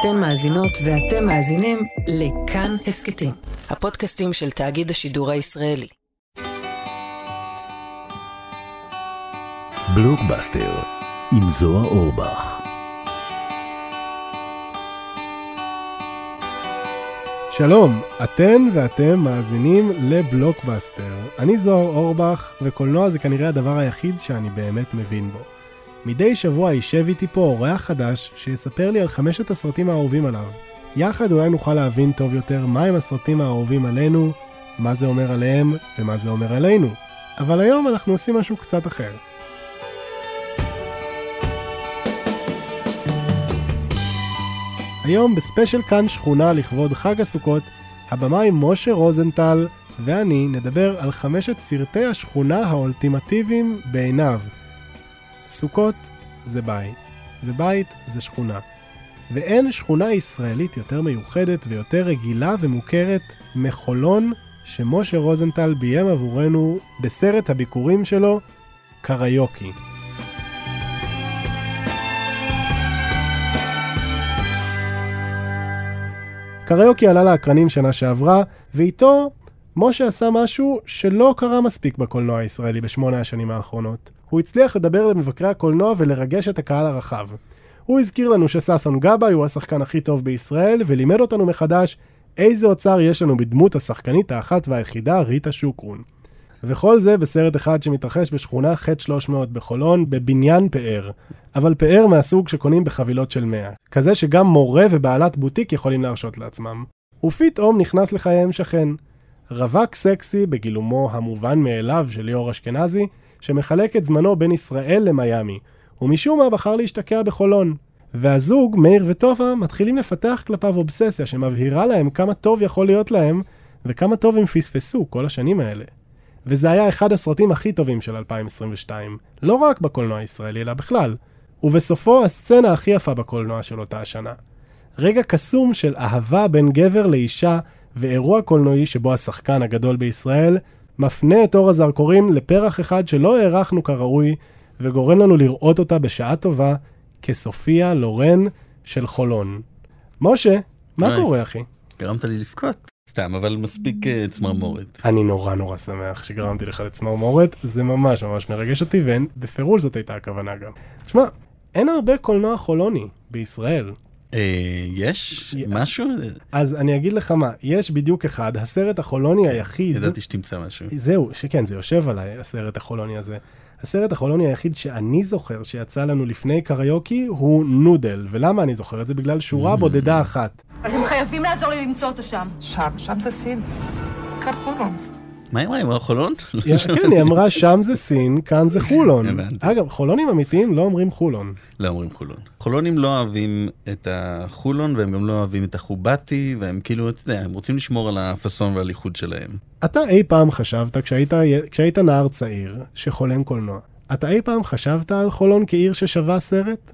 אתן מאזינות ואתם מאזינים לכאן הסכתים, הפודקאסטים של תאגיד השידור הישראלי. בלוקבאסטר עם זוהר אורבך. שלום, אתן ואתם מאזינים לבלוקבאסטר. אני זוהר אורבך, וקולנוע זה כנראה הדבר היחיד שאני באמת מבין בו. מדי שבוע יישב איתי פה אורח חדש שיספר לי על חמשת הסרטים האהובים עליו. יחד אולי נוכל להבין טוב יותר מהם הסרטים האהובים עלינו, מה זה אומר עליהם ומה זה אומר עלינו. אבל היום אנחנו עושים משהו קצת אחר. היום בספיישל כאן שכונה לכבוד חג הסוכות, הבמאי משה רוזנטל ואני נדבר על חמשת סרטי השכונה האולטימטיביים בעיניו. סוכות זה בית, ובית זה שכונה. ואין שכונה ישראלית יותר מיוחדת ויותר רגילה ומוכרת מחולון שמשה רוזנטל ביים עבורנו בסרט הביקורים שלו, קריוקי. קריוקי עלה לאקרנים שנה שעברה, ואיתו משה עשה משהו שלא קרה מספיק בקולנוע הישראלי בשמונה השנים האחרונות. הוא הצליח לדבר למבקרי הקולנוע ולרגש את הקהל הרחב. הוא הזכיר לנו שששון גבאי הוא השחקן הכי טוב בישראל, ולימד אותנו מחדש איזה אוצר יש לנו בדמות השחקנית האחת והיחידה, ריטה שוקרון. וכל זה בסרט אחד שמתרחש בשכונה ח' 300 בחולון, בבניין פאר. אבל פאר מהסוג שקונים בחבילות של 100. כזה שגם מורה ובעלת בוטיק יכולים להרשות לעצמם. ופתאום נכנס לחייהם שכן. רווק סקסי בגילומו המובן מאליו של ליאור אשכנזי, שמחלק את זמנו בין ישראל למיאמי, ומשום מה בחר להשתקע בחולון. והזוג, מאיר וטובה, מתחילים לפתח כלפיו אובססיה שמבהירה להם כמה טוב יכול להיות להם, וכמה טוב הם פספסו כל השנים האלה. וזה היה אחד הסרטים הכי טובים של 2022, לא רק בקולנוע הישראלי, אלא בכלל. ובסופו הסצנה הכי יפה בקולנוע של אותה השנה. רגע קסום של אהבה בין גבר לאישה, ואירוע קולנועי שבו השחקן הגדול בישראל מפנה את אור הזרקורים לפרח אחד שלא הערכנו כראוי, וגורם לנו לראות אותה בשעה טובה כסופיה לורן של חולון. משה, מה היי. קורה אחי? גרמת לי לבכות. סתם, אבל מספיק אה, צמרמורת. אני נורא נורא שמח שגרמתי לך לצמרמורת, זה ממש ממש מרגש אותי, ובפירוש זאת הייתה הכוונה גם. תשמע, אין הרבה קולנוע חולוני בישראל. אה, יש משהו? אז אני אגיד לך מה, יש בדיוק אחד, הסרט החולוני היחיד, ידעתי שתמצא משהו. זהו, שכן, זה יושב עליי, הסרט החולוני הזה. הסרט החולוני היחיד שאני זוכר שיצא לנו לפני קריוקי הוא נודל, ולמה אני זוכר את זה? בגלל שורה בודדה אחת. אתם חייבים לעזור לי למצוא אותו שם. שם, שם זה סין. כאן מה מה, עם חולון? יש, כן, היא אמרה שם זה סין, כאן זה חולון. אגב, חולונים אמיתיים לא אומרים חולון. לא אומרים חולון. חולונים לא אוהבים את החולון, והם גם לא אוהבים את החובטי, והם כאילו, אתה יודע, הם רוצים לשמור על הפאסון ועל הייחוד שלהם. אתה אי פעם חשבת, כשהיית, כשהיית נער צעיר, שחולם קולנוע, אתה אי פעם חשבת על חולון כעיר ששווה סרט?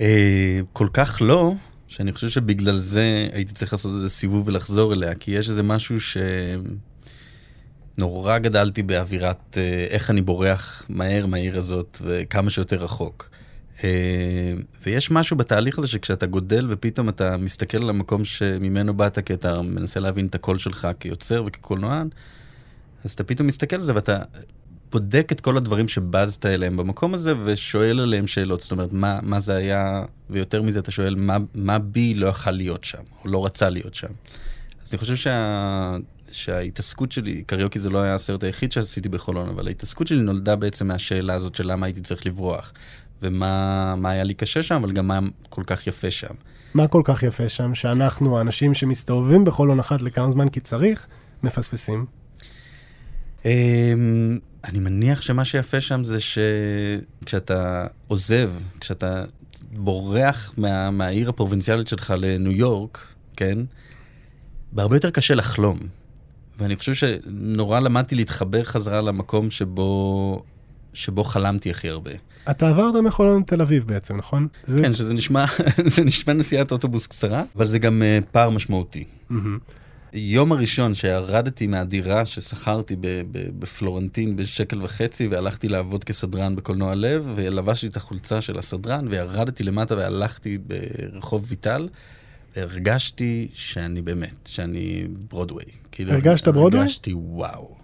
אה, כל כך לא, שאני חושב שבגלל זה הייתי צריך לעשות איזה סיבוב ולחזור אליה, כי יש איזה משהו ש... נורא גדלתי באווירת אה, איך אני בורח מהר מהעיר הזאת וכמה שיותר רחוק. אה, ויש משהו בתהליך הזה שכשאתה גודל ופתאום אתה מסתכל על המקום שממנו באת, כי אתה מנסה להבין את הקול שלך כיוצר וכקולנוען, אז אתה פתאום מסתכל על זה ואתה בודק את כל הדברים שבזת אליהם במקום הזה ושואל עליהם שאלות. זאת אומרת, מה, מה זה היה, ויותר מזה אתה שואל, מה, מה בי לא יכל להיות שם, או לא רצה להיות שם. אז אני חושב שה... שההתעסקות שלי, קריוקי זה לא היה הסרט היחיד שעשיתי בחולון, אבל ההתעסקות שלי נולדה בעצם מהשאלה הזאת של למה הייתי צריך לברוח. ומה מה היה לי קשה שם, אבל גם מה כל כך יפה שם. מה כל כך יפה שם, שאנחנו, האנשים שמסתובבים בחולון אחת לכמה זמן כי צריך, מפספסים? אמ, אני מניח שמה שיפה שם זה שכשאתה עוזב, כשאתה בורח מה, מהעיר הפרובינציאלית שלך לניו יורק, כן? בהרבה יותר קשה לחלום. ואני חושב שנורא למדתי להתחבר חזרה למקום שבו, שבו חלמתי הכי הרבה. אתה עברת מחולון לתל אביב בעצם, נכון? זה... כן, שזה נשמע, זה נשמע נסיעת אוטובוס קצרה, אבל זה גם uh, פער משמעותי. מהמם. יום הראשון שירדתי מהדירה ששכרתי בפלורנטין בשקל וחצי והלכתי לעבוד כסדרן בקולנוע לב ולבשתי את החולצה של הסדרן וירדתי למטה והלכתי ברחוב ויטל והרגשתי שאני באמת, שאני ברודוויי. כאילו, הרגשת ברודוויי? הרגשתי וואו.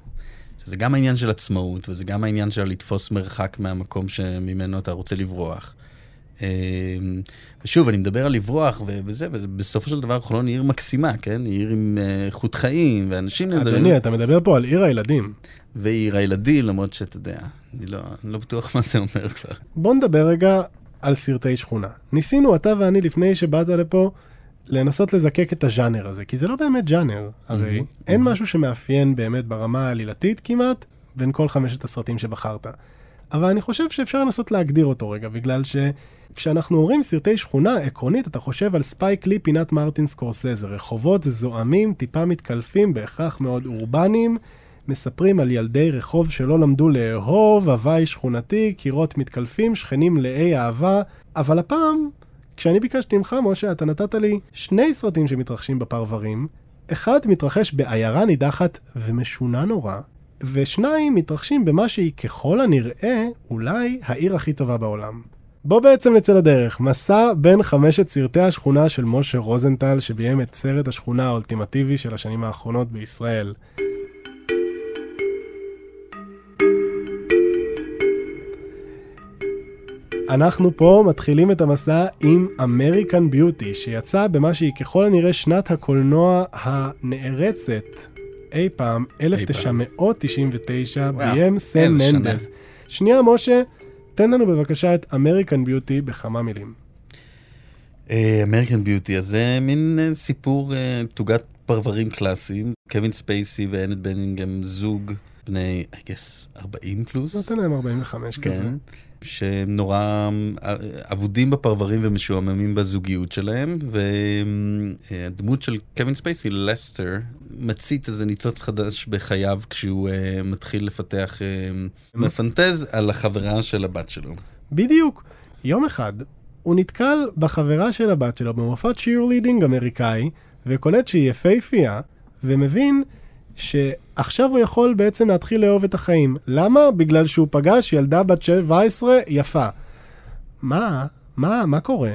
שזה גם העניין של עצמאות וזה גם העניין של לתפוס מרחק מהמקום שממנו אתה רוצה לברוח. אה, ושוב, אני מדבר על לברוח ו- וזה, ובסופו של דבר חולון היא עיר מקסימה, כן? היא עיר עם אה, איכות חיים, ואנשים נהדרים. אדוני, אתה מדבר פה על עיר הילדים. ועיר הילדים, למרות שאתה יודע, אני לא, אני לא בטוח מה זה אומר כבר. בוא נדבר רגע על סרטי שכונה. ניסינו, אתה ואני, לפני שבאת לפה, לנסות לזקק את הז'אנר הזה, כי זה לא באמת ז'אנר. הרי אין משהו שמאפיין באמת ברמה העלילתית כמעט בין כל חמשת הסרטים שבחרת. אבל אני חושב שאפשר לנסות להגדיר אותו רגע, בגלל שכשאנחנו אומרים סרטי שכונה, עקרונית אתה חושב על ספייק לי פינת מרטין סקורסזה, רחובות זועמים, טיפה מתקלפים, בהכרח מאוד אורבניים, מספרים על ילדי רחוב שלא למדו לאהוב, הוואי שכונתי, קירות מתקלפים, שכנים מלאי אהבה, אבל הפעם, כשאני ביקשתי ממך, משה, אתה נתת לי שני סרטים שמתרחשים בפרברים, אחד מתרחש בעיירה נידחת ומשונה נורא, ושניים מתרחשים במה שהיא ככל הנראה אולי העיר הכי טובה בעולם. בוא בעצם נצא לדרך, מסע בין חמשת סרטי השכונה של משה רוזנטל, שביים את סרט השכונה האולטימטיבי של השנים האחרונות בישראל. אנחנו פה מתחילים את המסע עם אמריקן ביוטי, שיצא במה שהיא ככל הנראה שנת הקולנוע הנערצת אי פעם, 1999, וואו, ביים סם, שנייה. מנדס. שנייה, משה, תן לנו בבקשה את American Beauty בכמה מילים. American Beauty, אז זה מין אה, סיפור אה, תוגת פרברים קלאסיים. קווין ספייסי ואנט בנינג הם זוג בני, I guess, 40 פלוס. נותן להם 45 כזה. שהם נורא אה, אבודים בפרברים ומשועממים בזוגיות שלהם, והדמות של קווין ספייסי, לסטר, מצית איזה ניצוץ חדש בחייו כשהוא uh, מתחיל לפתח, uh, מפנטז על החברה של הבת שלו. בדיוק. יום אחד, הוא נתקל בחברה של הבת שלו במופע צ'ירלידינג אמריקאי, וקולט שהיא יפהפייה, ומבין שעכשיו הוא יכול בעצם להתחיל לאהוב את החיים. למה? בגלל שהוא פגש ילדה בת 17 יפה. מה? מה? מה קורה?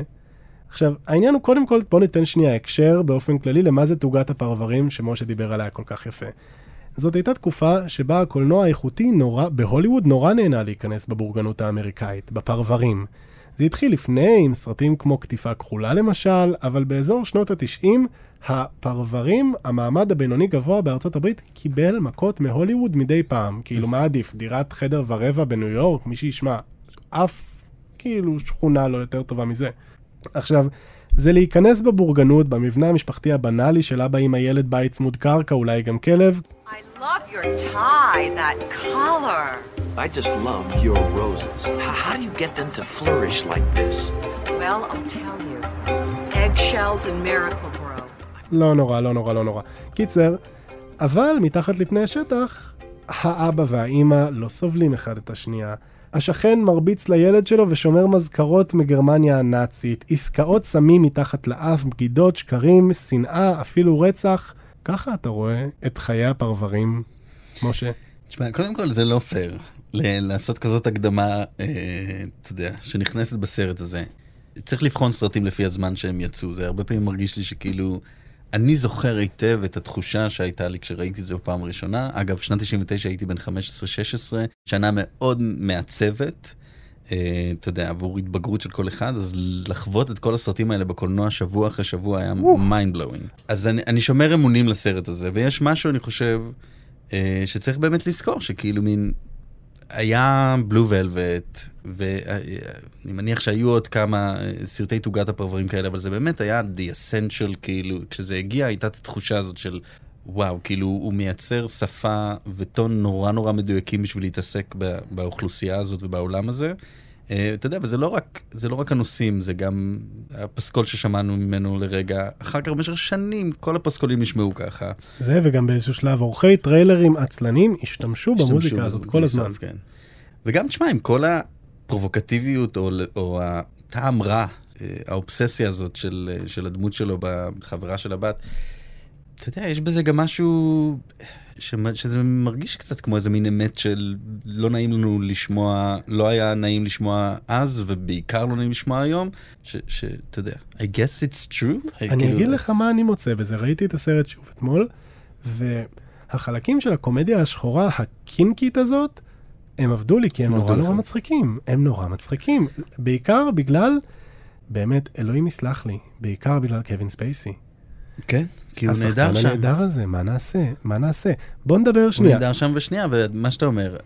עכשיו, העניין הוא קודם כל, בוא ניתן שנייה הקשר באופן כללי למה זה תוגת הפרברים שמשה דיבר עליה כל כך יפה. זאת הייתה תקופה שבה הקולנוע האיכותי נורא, בהוליווד נורא נהנה להיכנס בבורגנות האמריקאית, בפרברים. זה התחיל לפני עם סרטים כמו קטיפה כחולה למשל, אבל באזור שנות ה-90, הפרברים, המעמד הבינוני גבוה בארצות הברית, קיבל מכות מהוליווד מדי פעם. כאילו, מה עדיף? דירת חדר ורבע בניו יורק? מי שישמע. אף, כאילו, שכונה לא יותר טובה מזה. עכשיו, זה להיכנס בבורגנות, במבנה המשפחתי הבנאלי של אבא עם הילד בית צמוד קרקע, אולי גם כלב, love your tie, that color. I just love your roses. How, how do you get them to flourish like this? Well, I'll tell you. Eggshells and miracle grow. לא נורא, לא נורא, לא נורא. קיצר, אבל מתחת לפני השטח, האבא והאימא לא סובלים אחד את השנייה. השכן מרביץ לילד שלו ושומר מזכרות מגרמניה הנאצית, עסקאות סמים מתחת לאף, בגידות, שקרים, שנאה, אפילו רצח. ככה אתה רואה את חיי הפרברים, משה. תשמע, קודם כל זה לא פייר לעשות כזאת הקדמה, אה, אתה יודע, שנכנסת בסרט הזה. צריך לבחון סרטים לפי הזמן שהם יצאו, זה הרבה פעמים מרגיש לי שכאילו... אני זוכר היטב את התחושה שהייתה לי כשראיתי את זה בפעם הראשונה. אגב, שנת 99 הייתי בן 15-16, שנה מאוד מעצבת. אה, אתה יודע, עבור התבגרות של כל אחד, אז לחוות את כל הסרטים האלה בקולנוע שבוע אחרי שבוע היה mind blowing. אז אני, אני שומר אמונים לסרט הזה, ויש משהו, אני חושב, אה, שצריך באמת לזכור, שכאילו מין... היה בלו ולווט, ואני מניח שהיו עוד כמה אה, סרטי תוגת הפרברים כאלה, אבל זה באמת היה the essential, כאילו, כשזה הגיע הייתה את התחושה הזאת של, וואו, כאילו, הוא מייצר שפה וטון נורא נורא מדויקים בשביל להתעסק באוכלוסייה הזאת ובעולם הזה. אה, אתה יודע, וזה לא רק, זה לא רק הנושאים, זה גם הפסקול ששמענו ממנו לרגע. אחר כך במשך שנים כל הפסקולים נשמעו ככה. זה, וגם באיזשהו שלב עורכי טריילרים עצלנים השתמשו במוזיקה הזאת כל הזמן. כן. וגם, תשמע, עם כל הפרובוקטיביות או, או הטעם רע, אה, האובססיה הזאת של, אה, של הדמות שלו בחברה של הבת, אתה יודע, יש בזה גם משהו שמ- שזה מרגיש קצת כמו איזה מין אמת של לא נעים לנו לשמוע, לא היה נעים לשמוע אז, ובעיקר לא נעים לשמוע היום, ש- שאתה יודע, I guess it's true. אני כאילו- אגיד לך מה אני מוצא בזה, ראיתי את הסרט שוב אתמול, והחלקים של הקומדיה השחורה הקינקית הזאת, הם עבדו לי כי הם נורא נורא. מצחיקים. הם נורא מצחיקים. בעיקר בגלל, באמת, אלוהים יסלח לי, בעיקר בגלל קווין ספייסי. כן, כי הוא השחקן נהדר שם. הנהדר הזה, מה נעשה? מה נעשה? בוא נדבר הוא שנייה. נהדר שם ושנייה, ומה שאתה אומר,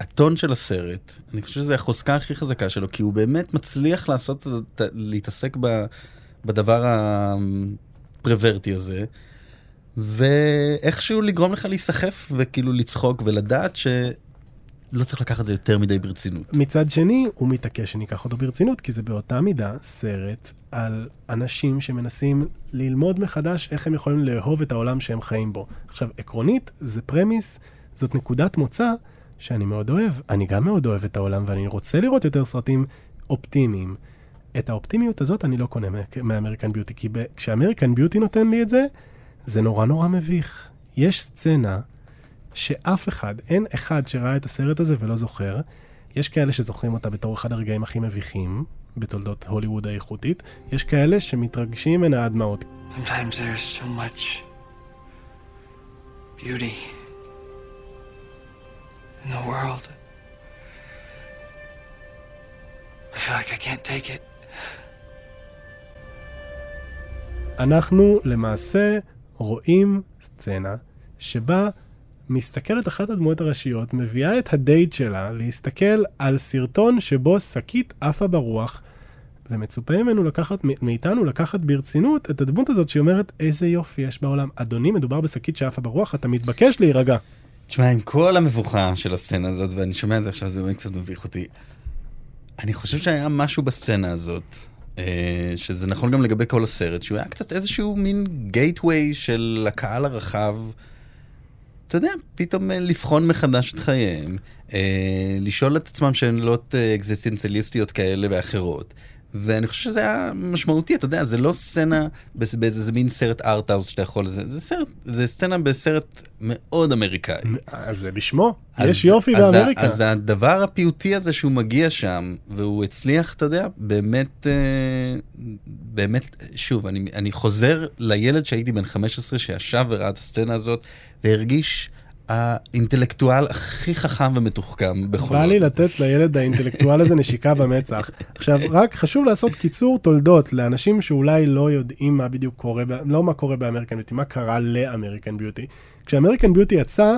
הטון של הסרט, אני חושב שזו החוזקה הכי חזקה שלו, כי הוא באמת מצליח לעשות, להתעסק ב, בדבר הפרוורטי הזה, ואיכשהו לגרום לך להיסחף וכאילו לצחוק ולדעת שלא צריך לקחת את זה יותר מדי ברצינות. מצד שני, הוא מתעקש שניקח אותו ברצינות, כי זה באותה מידה סרט על אנשים שמנסים ללמוד מחדש איך הם יכולים לאהוב את העולם שהם חיים בו. עכשיו, עקרונית, זה premise, זאת נקודת מוצא שאני מאוד אוהב. אני גם מאוד אוהב את העולם, ואני רוצה לראות יותר סרטים אופטימיים. את האופטימיות הזאת אני לא קונה מ American Beauty, כי כש American Beauty נותן לי את זה, זה נורא נורא מביך. יש סצנה שאף אחד, אין אחד שראה את הסרט הזה ולא זוכר. יש כאלה שזוכרים אותה בתור אחד הרגעים הכי מביכים בתולדות הוליווד האיכותית, יש כאלה שמתרגשים ממנה עד דמעות. Sometimes there's so much beauty in the world. I feel like I can't take it. אנחנו למעשה רואים סצנה שבה מסתכלת אחת הדמויות הראשיות, מביאה את הדייט שלה להסתכל על סרטון שבו שקית עפה ברוח, ומצופה ממנו לקחת, מאיתנו לקחת ברצינות את הדמות הזאת שהיא אומרת, איזה יופי יש בעולם. אדוני, מדובר בשקית שעפה ברוח, אתה מתבקש להירגע. תשמע, עם כל המבוכה של הסצנה הזאת, ואני שומע את זה עכשיו, זה באמת קצת מביך אותי. אני חושב שהיה משהו בסצנה הזאת, אה, שזה נכון גם לגבי כל הסרט, שהוא היה קצת איזשהו מין גייטווי של הקהל הרחב, אתה יודע, פתאום אה, לבחון מחדש את חייהם, אה, לשאול את עצמם שאלות אה, אקזיסטנציאליסטיות כאלה ואחרות. ואני חושב שזה היה משמעותי, אתה יודע, זה לא סצנה באיזה מין סרט ארטהאוס שאתה יכול, זה, זה סרט, זה סצנה בסרט מאוד אמריקאי. אז זה בשמו, אז- יש יופי אז באמריקה. אז הדבר הפיוטי הזה שהוא מגיע שם, והוא הצליח, אתה יודע, באמת, אה, באמת, שוב, אני, אני חוזר לילד שהייתי בן 15 שישב וראה את הסצנה הזאת, והרגיש האינטלקטואל הכי חכם ומתוחכם בכל... בא לי לתת לילד האינטלקטואל הזה נשיקה במצח. עכשיו, רק חשוב לעשות קיצור תולדות לאנשים שאולי לא יודעים מה בדיוק קורה, לא מה קורה באמריקן ביוטי, מה קרה לאמריקן ביוטי. כש American Beauty יצא,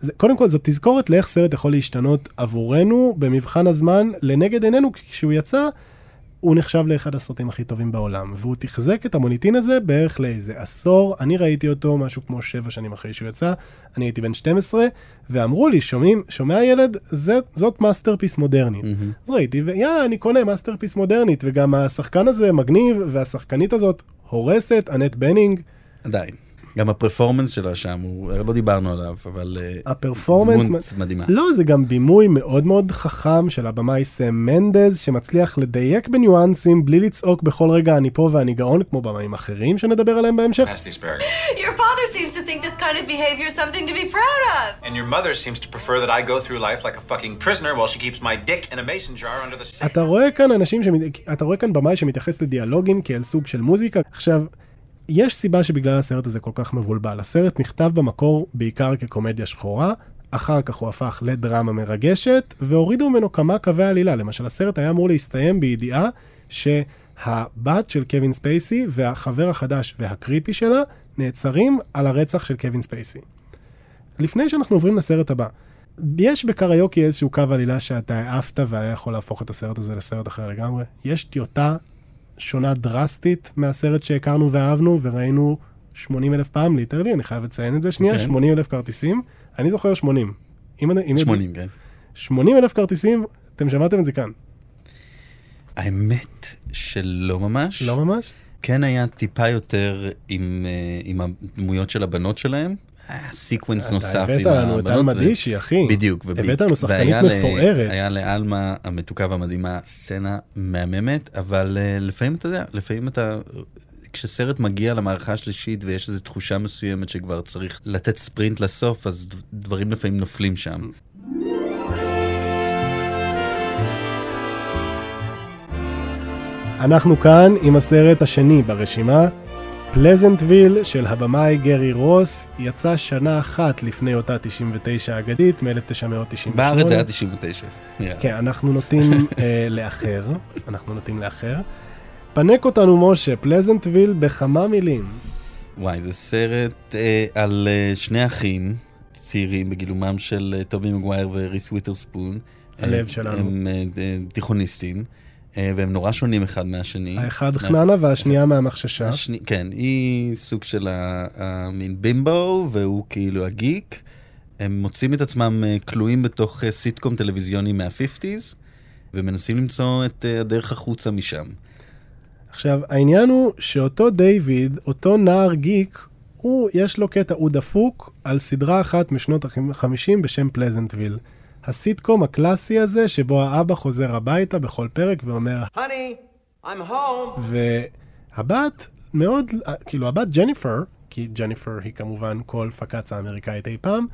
זה, קודם כל זאת תזכורת לאיך סרט יכול להשתנות עבורנו במבחן הזמן לנגד עינינו, כי כשהוא יצא, הוא נחשב לאחד הסרטים הכי טובים בעולם, והוא תחזק את המוניטין הזה בערך לאיזה עשור. אני ראיתי אותו משהו כמו שבע שנים אחרי שהוא יצא, אני הייתי בן 12, ואמרו לי, שומע, שומע ילד, זה, זאת masterpiece מודרנית. אז ראיתי, ויאללה, אני קונה masterpiece מודרנית, וגם השחקן הזה מגניב, והשחקנית הזאת הורסת, אנט בנינג. עדיין. גם הפרפורמנס שלה שם, הוא, לא דיברנו עליו, אבל... אה, הפרפורמנס... דמות מדהימה. לא, זה גם בימוי מאוד מאוד חכם של הבמאי סם מנדז, שמצליח לדייק בניואנסים בלי לצעוק בכל רגע אני פה ואני גאון, כמו במאים אחרים שנדבר עליהם בהמשך. Your father seems to think this kind of behavior is something to be proud of. And your mother seems to prefer that I go through life like a fucking prisoner while she keeps my dick in a mason jar under the. אתה רואה כאן אנשים. אתה רואה כאן במאי שמתייחס לדיאלוגים כאל סוג של מוזיקה. עכשיו, יש סיבה שבגלל הסרט הזה כל כך מבולבל. הסרט נכתב במקור בעיקר כקומדיה שחורה, אחר כך הוא הפך לדרמה מרגשת, והורידו ממנו כמה קווי עלילה. למשל, הסרט היה אמור להסתיים בידיעה שהבת של קווין ספייסי והחבר החדש והקריפי שלה נעצרים על הרצח של קווין ספייסי. לפני שאנחנו עוברים לסרט הבא, יש בקריוקי איזשהו קו עלילה שאתה העפת והיה יכול להפוך את הסרט הזה לסרט אחר לגמרי. יש טיוטה שונה דרסטית מהסרט שהכרנו ואהבנו וראינו 80 אלף פעם, ליטרלי, אני חייב לציין את זה שנייה, כן. 80 אלף כרטיסים, אני זוכר 80. אם, אם 80, כן. 80 אלף כרטיסים, אתם שמעתם את זה כאן. האמת שלא ממש. לא ממש? כן היה טיפה יותר עם, אה, עם הדמויות של הבנות שלהם. אתה נוסף הבאת לנו את. עלמה דישי, אחי. בדיוק. הבאת לנו שחקנית ל- מפוארת. היה לאלמה המתוקה והמדהימה סצנה מהממת, אבל אה, לפעמים אתה יודע, לפעמים אתה כשסרט מגיע למערכה השלישית ויש איזו תחושה מסוימת שכבר צריך לתת ספרינט לסוף, אז דברים לפעמים נופלים שם. אנחנו כאן עם הסרט השני ברשימה, פלזנטוויל של הבמאי גרי רוס, יצא שנה אחת לפני אותה 99 אגדית, מ-1998. בארץ זה היה 99. כן, אנחנו נוטים אה, לאחר, אנחנו נוטים לאחר. פנק אותנו משה, פלזנטוויל בכמה מילים. וואי, זה סרט אה, על אה, שני אחים צעירים בגילומם של אה, טובי מגווייר וריס וויטרספון. הלב שלנו. הם אה, אה, תיכוניסטים, אה, והם נורא שונים אחד מהשני. האחד חננה והשנייה מהמחששה. השני, כן, היא סוג של המין בימבו, והוא כאילו הגיק. הם מוצאים את עצמם אה, כלואים בתוך אה, סיטקום טלוויזיוני מה-50's, ומנסים למצוא את אה, הדרך החוצה משם. עכשיו, העניין הוא שאותו דיוויד, אותו נער גיק, הוא, יש לו קטע, הוא דפוק על סדרה אחת משנות ה-50 בשם פלזנטוויל. הסיטקום הקלאסי הזה, שבו האבא חוזר הביתה בכל פרק ואומר, Honey, I'm home. והבת מאוד, כאילו הבת ג'ניפר, כי ג'ניפר היא כמובן כל פקצה האמריקאית אי פעם,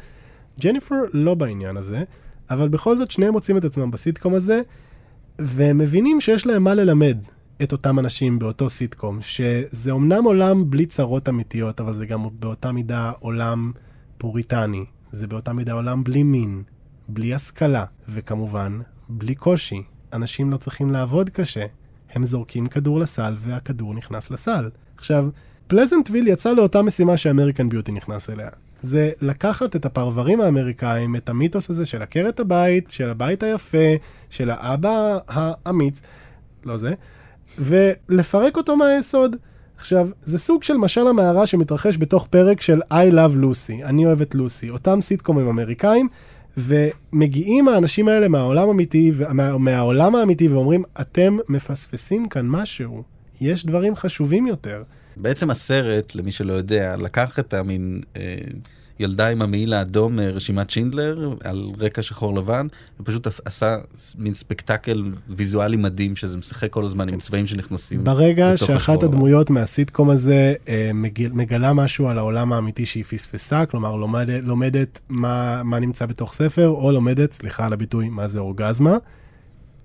ג'ניפר לא בעניין הזה, אבל בכל זאת שניהם מוצאים את עצמם בסיטקום הזה, והם מבינים שיש להם מה ללמד את אותם אנשים באותו סיטקום, שזה אומנם עולם בלי צרות אמיתיות, אבל זה גם באותה מידה עולם פוריטני, זה באותה מידה עולם בלי מין, בלי השכלה, וכמובן, בלי קושי. אנשים לא צריכים לעבוד קשה, הם זורקים כדור לסל והכדור נכנס לסל. עכשיו, פלזנטוויל יצא לאותה משימה ש American Beauty נכנס אליה. זה לקחת את הפרברים האמריקאים, את המיתוס הזה של עקרת הבית, של הבית היפה, של האבא האמיץ, לא זה, ולפרק אותו מהיסוד. עכשיו, זה סוג של משל המערה שמתרחש בתוך פרק של I Love Lucy, אני אוהב את לוסי, אותם סיטקומים אמריקאים, ומגיעים האנשים האלה מהעולם האמיתי, מה, מהעולם האמיתי ואומרים, אתם מפספסים כאן משהו, יש דברים חשובים יותר. בעצם הסרט, למי שלא יודע, לקח את המין אה, ילדה עם המעיל האדום מרשימת שינדלר, על רקע שחור לבן, ופשוט עשה מין ספקטקל ויזואלי מדהים, שזה משחק כל הזמן עם צבעים שנכנסים ברגע שאחת השחור לבן. הדמויות מהסיטקום הזה אה, מגיל, מגלה משהו על העולם האמיתי שהיא פספסה, כלומר לומדת, לומדת מה, מה נמצא בתוך ספר, או לומדת, סליחה על הביטוי, מה זה אורגזמה,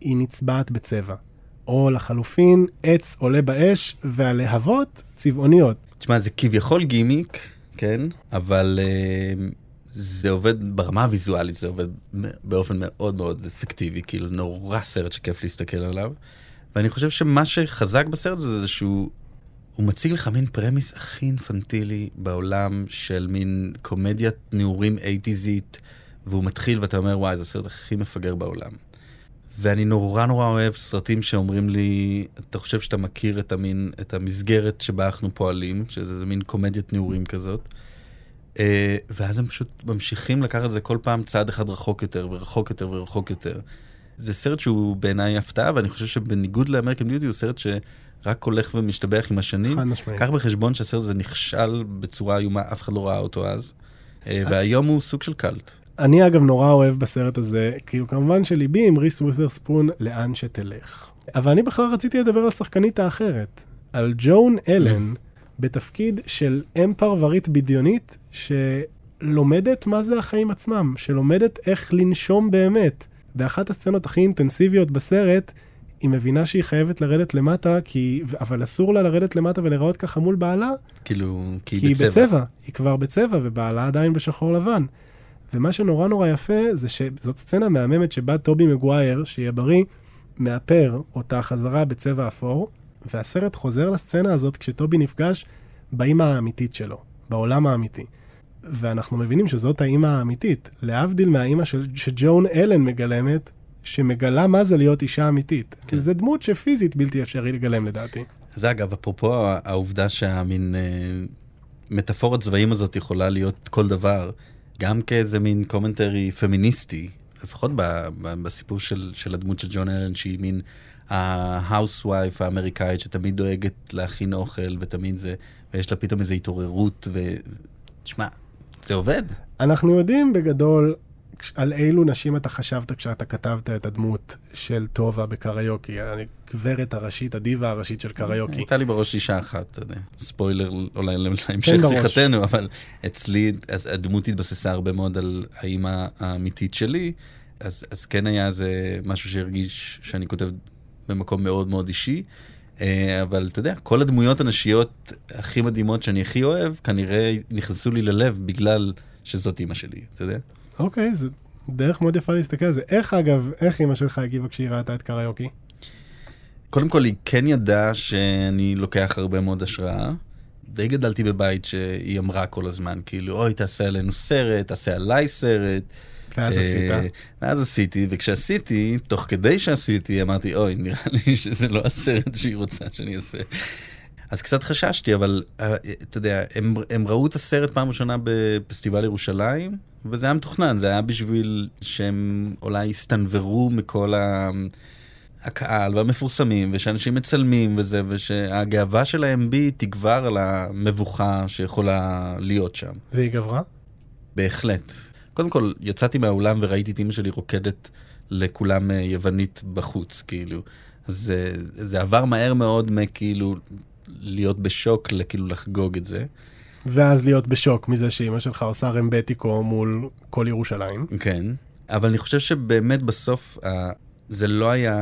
היא נצבעת בצבע. או לחלופין, עץ עולה באש, והלהבות צבעוניות. תשמע, זה כביכול גימיק, כן? אבל אה, זה עובד ברמה הוויזואלית, זה עובד באופן מאוד מאוד אפקטיבי, כאילו זה נורא סרט שכיף להסתכל עליו. ואני חושב שמה שחזק בסרט הזה זה שהוא הוא מציג לך מין פרמיס הכי אינפנטילי בעולם של מין קומדיית נעורים אייטיזית, והוא מתחיל ואתה אומר, וואי, זה הסרט הכי מפגר בעולם. ואני נורא נורא אוהב סרטים שאומרים לי, אתה חושב שאתה מכיר את, המין, את המסגרת שבה אנחנו פועלים, שזה מין קומדיית נעורים כזאת. אה, ואז הם פשוט ממשיכים לקחת את זה כל פעם צעד אחד רחוק יותר ורחוק יותר ורחוק יותר. זה סרט שהוא בעיניי הפתעה, ואני חושב שבניגוד לאמריקן ביוטי הוא סרט שרק הולך ומשתבח עם השנים. חד משמעית. קח בחשבון שהסרט הזה נכשל בצורה איומה, אף אחד לא ראה אותו אז. אה, והיום הוא סוג של קאלט. אני אגב נורא אוהב בסרט הזה, כאילו כמובן שליבי עם ריס ווית'רספון לאן שתלך. אבל אני בכלל רציתי לדבר על השחקנית האחרת, על ג'ון אלן, בתפקיד של אם פרברית בדיונית, שלומדת מה זה החיים עצמם, שלומדת איך לנשום באמת. באחת הסצנות הכי אינטנסיביות בסרט, היא מבינה שהיא חייבת לרדת למטה, כי... אבל אסור לה לרדת למטה ולהיראות ככה מול בעלה, כאילו, כי כי היא היא בצבע. בצבע, היא כבר בצבע, ובעלה עדיין בשחור לבן. ומה שנורא נורא יפה זה שזאת סצנה מהממת שבה טובי מגווייר, שיהיה בריא, מאפר אותה חזרה בצבע אפור, והסרט חוזר לסצנה הזאת כשטובי נפגש באימא האמיתית שלו, בעולם האמיתי. ואנחנו מבינים שזאת האימא האמיתית, להבדיל מהאימא של, שג'ון אלן מגלמת, שמגלה מה זה להיות אישה אמיתית. כן. זו דמות שפיזית בלתי אפשרי לגלם לדעתי. זה אגב, אפרופו העובדה שהמין אה, מטאפורת צבעים הזאת יכולה להיות כל דבר, גם כאיזה מין commentary פמיניסטי, לפחות ב, ב, בסיפור של, של הדמות של ג'ון אלן, שהיא מין ה housewife האמריקאית שתמיד דואגת להכין אוכל ותמיד זה, ויש לה פתאום איזו התעוררות, ו... תשמע, זה עובד. אנחנו יודעים בגדול, על אילו נשים אתה חשבת כשאתה כתבת את הדמות של טובה בקריוקי, הגברת הראשית, הדיבה הראשית של קריוקי. הייתה לי בראש אישה אחת, אתה יודע. ספוילר אולי להמשך כן, בראש. שיחתנו, אבל אצלי הדמות התבססה הרבה מאוד על האימא האמיתית שלי, אז, אז כן היה זה משהו שהרגיש שאני כותב במקום מאוד מאוד אישי. אה, אבל אתה יודע, כל הדמויות הנשיות הכי מדהימות שאני הכי אוהב, כנראה נכנסו לי ללב בגלל שזאת אימא שלי, אתה יודע? אוקיי, זה דרך מאוד יפה להסתכל על זה. איך אגב, איך אימא שלך הגיבה כשהיא ראתה את קריוקי? קודם כל, היא כן ידעה שאני לוקח הרבה מאוד השראה. די גדלתי בבית שהיא אמרה כל הזמן, כאילו, אוי, תעשה עלינו סרט, תעשה עליי סרט. ואז אה, עשית. ואז עשיתי, וכשעשיתי, תוך כדי שעשיתי, אמרתי, אוי, נראה לי שזה לא הסרט שהיא רוצה שאני אעשה. אז קצת חששתי, אבל אה, אתה יודע, הם, הם ראו את הסרט פעם ראשונה בפסטיבל ירושלים, וזה היה מתוכנן, זה היה בשביל שהם אולי יסתנוורו מכל ה... הקהל והמפורסמים, ושאנשים מצלמים וזה, ושהגאווה שלהם בי תגבר על המבוכה שיכולה להיות שם. והיא גברה? בהחלט. קודם כל, יצאתי מהאולם וראיתי את אמא שלי רוקדת לכולם אה, יוונית בחוץ, כאילו. אז זה, זה עבר מהר מאוד מכאילו להיות בשוק לכאילו לחגוג את זה. ואז להיות בשוק מזה שאימא שלך עושה רמבטיקו מול כל ירושלים. כן, אבל אני חושב שבאמת בסוף ה- זה לא היה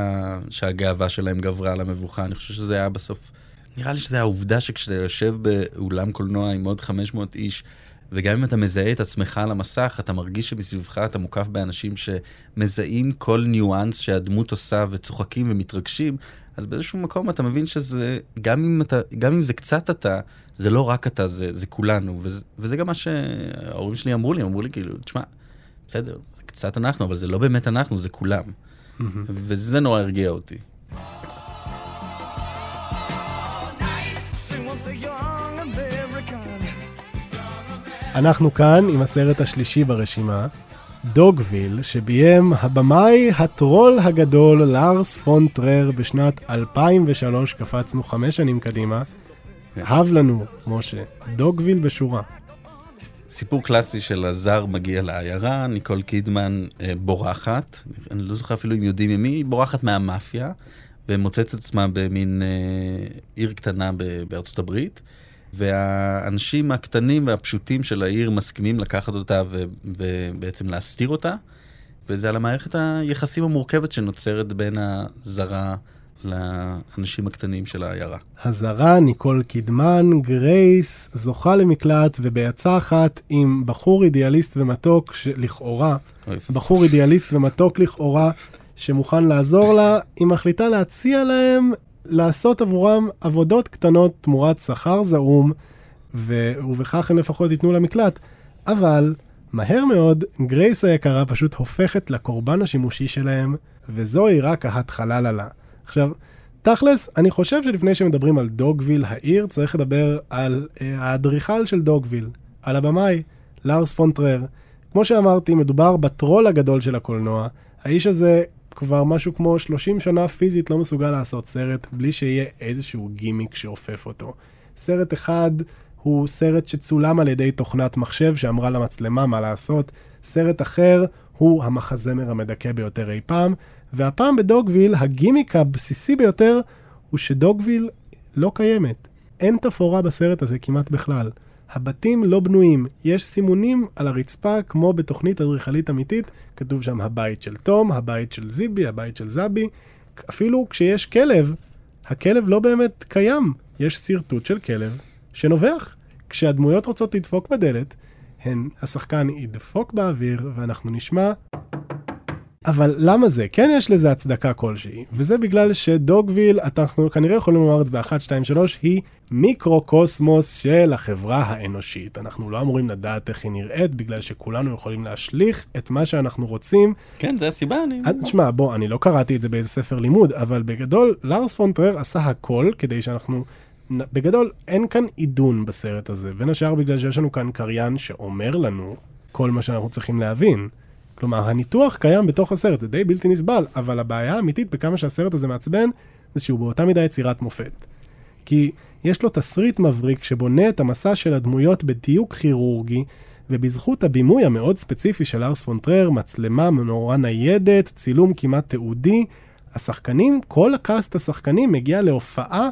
שהגאווה שלהם גברה על המבוכה, אני חושב שזה היה בסוף... נראה לי שזה העובדה שכשאתה יושב באולם קולנוע עם עוד 500 איש, וגם אם אתה מזהה את עצמך על המסך, אתה מרגיש שמסביבך אתה מוקף באנשים שמזהים כל ניואנס שהדמות עושה וצוחקים ומתרגשים, אז באיזשהו מקום אתה מבין שזה, גם אם, אתה, גם אם זה קצת אתה, זה לא רק אתה, זה, זה כולנו. וזה, וזה גם מה שההורים שלי אמרו לי, אמרו לי כאילו, תשמע, בסדר, זה קצת אנחנו, אבל זה לא באמת אנחנו, זה כולם. וזה נורא הרגיע אותי. אנחנו כאן עם הסרט השלישי ברשימה, דוגוויל, שביים הבמאי הטרול הגדול לארס פון טריר בשנת 2003, קפצנו חמש שנים קדימה. הב לנו, משה, דוגוויל בשורה. סיפור קלאסי של הזר מגיע לעיירה, ניקול קידמן אה, בורחת, אני לא זוכר אפילו אם יודעים ממי, היא בורחת מהמאפיה, ומוצאת את עצמה במין אה, עיר קטנה בארצות הברית, והאנשים הקטנים והפשוטים של העיר מסכימים לקחת אותה ו- ובעצם להסתיר אותה, וזה על המערכת היחסים המורכבת שנוצרת בין הזרה לאנשים הקטנים של העיירה. הזרה, ניקול קידמן, גרייס, זוכה למקלט ובעצה אחת עם בחור אידיאליסט ומתוק, שלכאורה, בחור אידיאליסט ומתוק לכאורה, שמוכן לעזור לה, היא מחליטה להציע להם לעשות עבורם עבודות קטנות תמורת שכר זעום, ו... ובכך הם לפחות ייתנו לה מקלט. אבל, מהר מאוד, גרייס היקרה פשוט הופכת לקורבן השימושי שלהם, וזוהי רק ההתחלה. עכשיו, תכלס, אני חושב שלפני שמדברים על דוגוויל העיר, צריך לדבר על אה, האדריכל של דוגוויל, על הבמאי, לארס פון טריר. כמו שאמרתי, מדובר בטרול הגדול של הקולנוע. האיש הזה כבר משהו כמו 30 שנה פיזית לא מסוגל לעשות סרט בלי שיהיה איזשהו גימיק שאופף אותו. סרט אחד הוא סרט שצולם על ידי תוכנת מחשב שאמרה למצלמה מה לעשות. סרט אחר הוא המחזמר המדכא ביותר אי פעם. והפעם בדוגוויל, הגימיק הבסיסי ביותר הוא שדוגוויל לא קיימת. אין תפאורה בסרט הזה כמעט בכלל. הבתים לא בנויים, יש סימונים על הרצפה כמו בתוכנית אדריכלית אמיתית, כתוב שם הבית של תום, הבית של זיבי, הבית של זבי. אפילו כשיש כלב, הכלב לא באמת קיים. יש שרטוט של כלב שנובח. כשהדמויות רוצות לדפוק בדלת, הן, השחקן ידפוק באוויר ואנחנו נשמע אבל למה זה? כן יש לזה הצדקה כלשהי, וזה בגלל שדוגוויל, אנחנו כנראה יכולים לומר את זה ב-1, 2, 3, היא מיקרו-קוסמוס של החברה האנושית. אנחנו לא אמורים לדעת איך היא נראית, בגלל שכולנו יכולים להשליך את מה שאנחנו רוצים. כן, זה הסיבה, אני... תשמע, בוא, אני לא קראתי את זה באיזה ספר לימוד, אבל בגדול, לארס פון טרר עשה הכל כדי שאנחנו... בגדול, אין כאן עידון בסרט הזה, בין השאר בגלל שיש לנו כאן קריין שאומר לנו כל מה שאנחנו צריכים להבין. כלומר, הניתוח קיים בתוך הסרט, זה די בלתי נסבל, אבל הבעיה האמיתית בכמה שהסרט הזה מעצבן, זה שהוא באותה מידה יצירת מופת. כי יש לו תסריט מבריק שבונה את המסע של הדמויות בדיוק כירורגי, ובזכות הבימוי המאוד ספציפי של ארס פונטרר, מצלמה נורא ניידת, צילום כמעט תיעודי, השחקנים, כל הקאסט השחקנים מגיע להופעה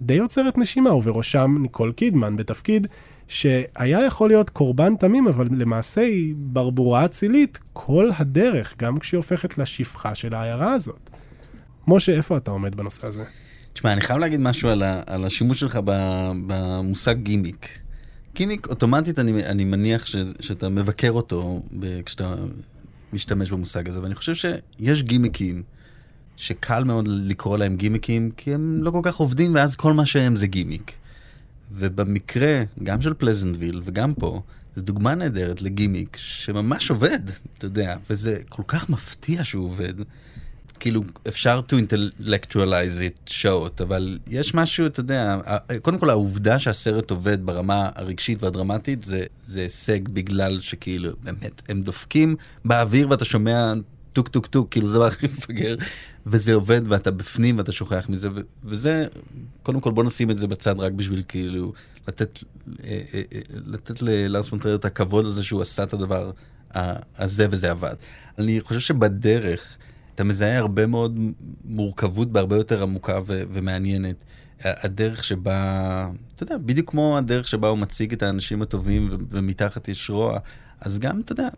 די עוצרת נשימה, ובראשם ניקול קידמן בתפקיד שהיה יכול להיות קורבן תמים, אבל למעשה היא ברבורה אצילית כל הדרך, גם כשהיא הופכת לשפחה של העיירה הזאת. משה, איפה אתה עומד בנושא הזה? תשמע, אני חייב להגיד משהו על, ה, על השימוש שלך במושג גימיק. גימיק, אוטומטית אני, אני מניח ש, שאתה מבקר אותו ב, כשאתה משתמש במושג הזה, ואני חושב שיש גימיקים שקל מאוד לקרוא להם גימיקים, כי הם לא כל כך עובדים, ואז כל מה שהם זה גימיק. ובמקרה, גם של פלזנטוויל וגם פה, זו דוגמה נהדרת לגימיק שממש עובד, אתה יודע, וזה כל כך מפתיע שהוא עובד. כאילו, אפשר to intellectualize it שעות, אבל יש משהו, אתה יודע, קודם כל העובדה שהסרט עובד ברמה הרגשית והדרמטית זה, זה הישג בגלל שכאילו, באמת, הם דופקים באוויר ואתה שומע טוק טוק טוק, כאילו זה הכי מפגר, וזה עובד ואתה בפנים ואתה שוכח מזה, ו- וזה, קודם כל בוא נשים את זה בצד רק בשביל כאילו לתת, אה, אה, אה, לתת ללארס פונטרר את הכבוד הזה שהוא עשה את הדבר הזה וזה עבד. אני חושב שבדרך אתה מזהה הרבה מאוד מורכבות בהרבה יותר עמוקה ו- ומעניינת. הדרך שבה, אתה יודע, בדיוק כמו הדרך שבה הוא מציג את האנשים הטובים ו- ומתחת יש רוע, אז גם, אתה יודע,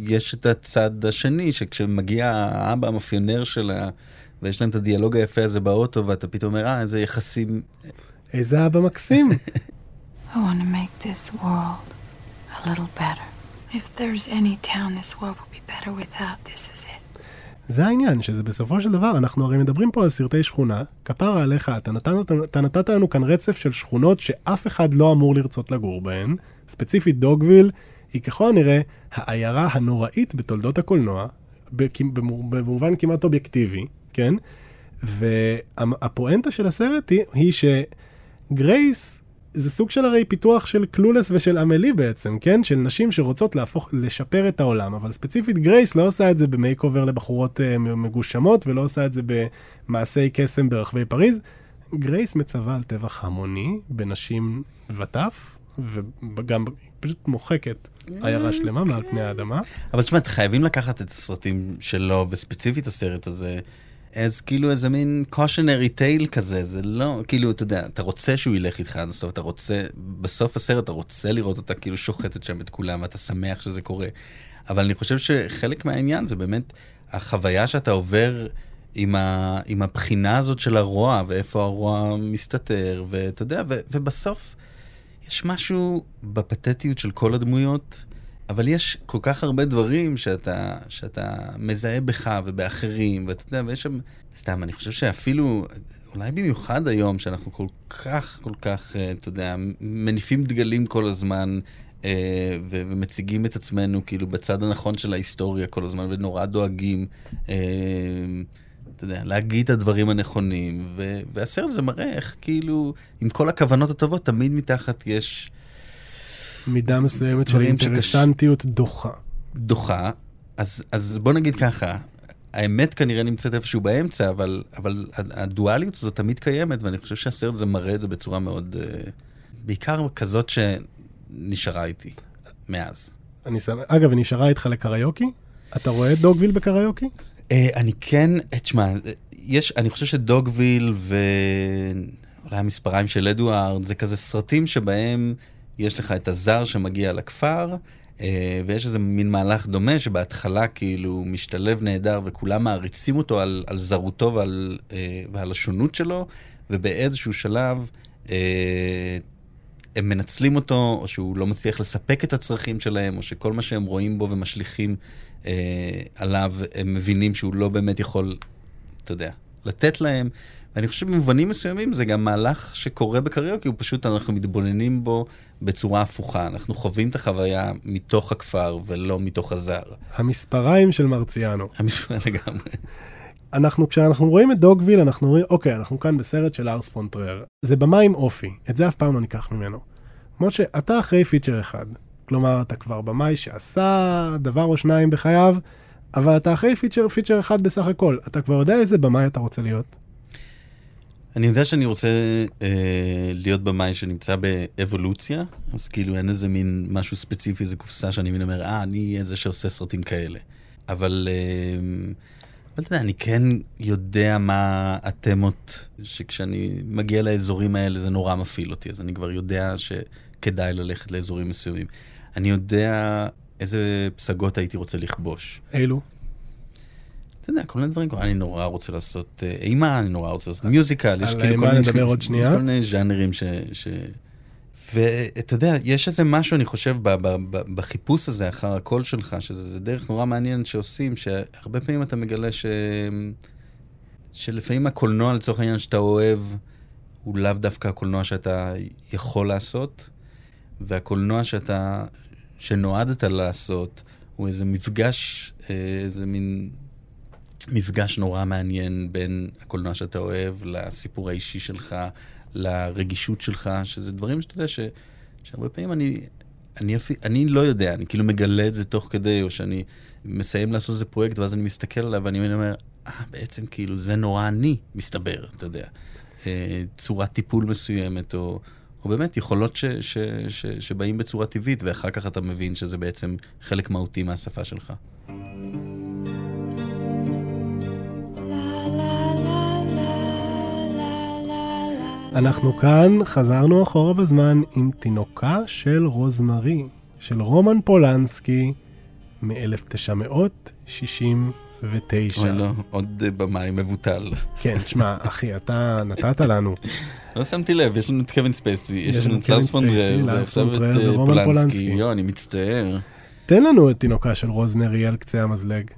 יש את הצד השני, שכשמגיע האבא המאפיונר שלה, ויש להם את הדיאלוג היפה הזה באוטו, ואתה פתאום אומר, אה, איזה יחסים... איזה אבא מקסים. I want to make this world a little better. If there's any town this world will be better without, this is it. זה העניין, שזה בסופו של דבר, אנחנו הרי מדברים פה על סרטי שכונה, כפרה עליך, אתה נתת, אתה נתת לנו כאן רצף של שכונות שאף אחד לא אמור לרצות לגור בהן, ספציפית דוגוויל, היא ככל הנראה העיירה הנוראית בתולדות הקולנוע, במובן כמעט אובייקטיבי, כן? והפואנטה של הסרט היא, היא שגרייס זה סוג של הריפיתוח של קלולס ושל אמלי בעצם, כן? של נשים שרוצות להפוך, לשפר את העולם, אבל ספציפית גרייס לא עושה את זה ב makeover לבחורות uh, מגושמות, ולא עושה את זה במעשי קסם ברחבי פריז. גרייס מצווה על טבח המוני בנשים וטף, וגם פשוט מוחקת עיירה שלמה מעל פני האדמה. אבל תשמע, חייבים לקחת את הסרטים שלו, וספציפית הסרט הזה, אז כאילו איזה מין cautionary tale כזה, זה לא, כאילו, אתה יודע, אתה רוצה שהוא ילך איתך עד הסוף, אתה רוצה, בסוף הסרט אתה רוצה לראות אותה כאילו שוחטת שם את כולם, ואתה שמח שזה קורה. אבל אני חושב שחלק מהעניין זה באמת החוויה שאתה עובר עם, ה, עם הבחינה הזאת של הרוע, ואיפה הרוע מסתתר, ואתה יודע, ו, ובסוף יש משהו בפתטיות של כל הדמויות. אבל יש כל כך הרבה דברים שאתה, שאתה מזהה בך ובאחרים, ואתה יודע, ויש שם, סתם, אני חושב שאפילו, אולי במיוחד היום, שאנחנו כל כך, כל כך, אה, אתה יודע, מניפים דגלים כל הזמן, אה, ומציגים את עצמנו כאילו בצד הנכון של ההיסטוריה כל הזמן, ונורא דואגים, אה, אתה יודע, להגיד את הדברים הנכונים, ו- והסרט הזה מראה איך כאילו, עם כל הכוונות הטובות, תמיד מתחת יש... מידה מסוימת של אינטרסנטיות שקש... דוחה. דוחה, אז, אז בוא נגיד ככה, האמת כנראה נמצאת איפשהו באמצע, אבל, אבל הדואליות הזאת תמיד קיימת, ואני חושב שהסרט הזה מראה את זה בצורה מאוד, uh, בעיקר כזאת שנשארה איתי מאז. אני שם, אגב, היא נשארה איתך לקריוקי? אתה רואה את דוגוויל בקריוקי? Uh, אני כן, תשמע, יש, אני חושב שדוגוויל ואולי המספריים של אדוארד, זה כזה סרטים שבהם... יש לך את הזר שמגיע לכפר, אה, ויש איזה מין מהלך דומה שבהתחלה כאילו משתלב נהדר וכולם מעריצים אותו על, על זרותו ועל, אה, ועל השונות שלו, ובאיזשהו שלב אה, הם מנצלים אותו, או שהוא לא מצליח לספק את הצרכים שלהם, או שכל מה שהם רואים בו ומשליכים עליו, הם מבינים שהוא לא באמת יכול, אתה יודע, לתת להם. ואני חושב שבמובנים מסוימים זה גם מהלך שקורה בקריוקי, הוא פשוט, אנחנו מתבוננים בו בצורה הפוכה. אנחנו חווים את החוויה מתוך הכפר ולא מתוך הזר. המספריים של מרציאנו. המספריים לגמרי. אנחנו, כשאנחנו רואים את דוגוויל, אנחנו רואים, אוקיי, אנחנו כאן בסרט של לארס פון טריר. זה במה עם אופי, את זה אף פעם לא ניקח ממנו. כמו שאתה אחרי feature אחד. כלומר, אתה כבר במאי שעשה דבר או שניים בחייו, אבל אתה אחרי פיצ'ר, פיצ'ר אחד בסך הכל. אתה כבר יודע איזה במאי אתה רוצה להיות. אני יודע שאני רוצה אה, להיות במאי שנמצא באבולוציה, אז כאילו אין איזה מין משהו ספציפי, איזה קופסה שאני מבין אומר, אה, אני אהיה זה שעושה סרטים כאלה. אבל, אה, אבל אתה יודע, אני כן יודע מה התמות, שכשאני מגיע לאזורים האלה זה נורא מפעיל אותי, אז אני כבר יודע שכדאי ללכת לאזורים מסוימים. אני יודע איזה פסגות הייתי רוצה לכבוש. אילו? אתה יודע, כל מיני דברים, אני נורא רוצה לעשות אה, אימה, אני נורא רוצה לעשות מיוזיקל, יש כאילו כל אימה מיני... נדבר עוד שנייה. יש כל מיני ז'אנרים ש... ש... ואתה יודע, יש איזה משהו, אני חושב, ב- ב- ב- בחיפוש הזה אחר הקול שלך, שזה דרך נורא מעניינת שעושים, שהרבה פעמים אתה מגלה ש... שלפעמים הקולנוע, לצורך העניין, שאתה אוהב, הוא לאו דווקא הקולנוע שאתה יכול לעשות, והקולנוע שאתה, שנועדת לעשות, הוא איזה מפגש, אה, איזה מין מפגש נורא מעניין בין הקולנוע שאתה אוהב לסיפור האישי שלך, לרגישות שלך, שזה דברים שאתה יודע ש, שהרבה פעמים אני, אני, אפי, אני לא יודע, אני כאילו מגלה את זה תוך כדי, או שאני מסיים לעשות איזה פרויקט ואז אני מסתכל עליו ואני אומר, אה, בעצם כאילו זה נורא אני, מסתבר, אתה יודע. אה, צורת טיפול מסוימת, או, או באמת יכולות ש, ש, ש, שבאים בצורה טבעית, ואחר כך אתה מבין שזה בעצם חלק מהותי מהשפה שלך. אנחנו כאן, חזרנו אחורה בזמן עם תינוקה של רוזמרי, של רומן פולנסקי מ-1969. אוי לא, עוד אה, במאי מבוטל. כן, תשמע, אחי, אתה נתת לנו. לא שמתי לב, יש לנו את קווין ספייסי, יש לנו את קווין לארס פון ספייסי, רר, ועכשיו את אה, פולנסקי. יואו, אני מצטער. תן לנו את תינוקה של רוזמרי על קצה המזלג.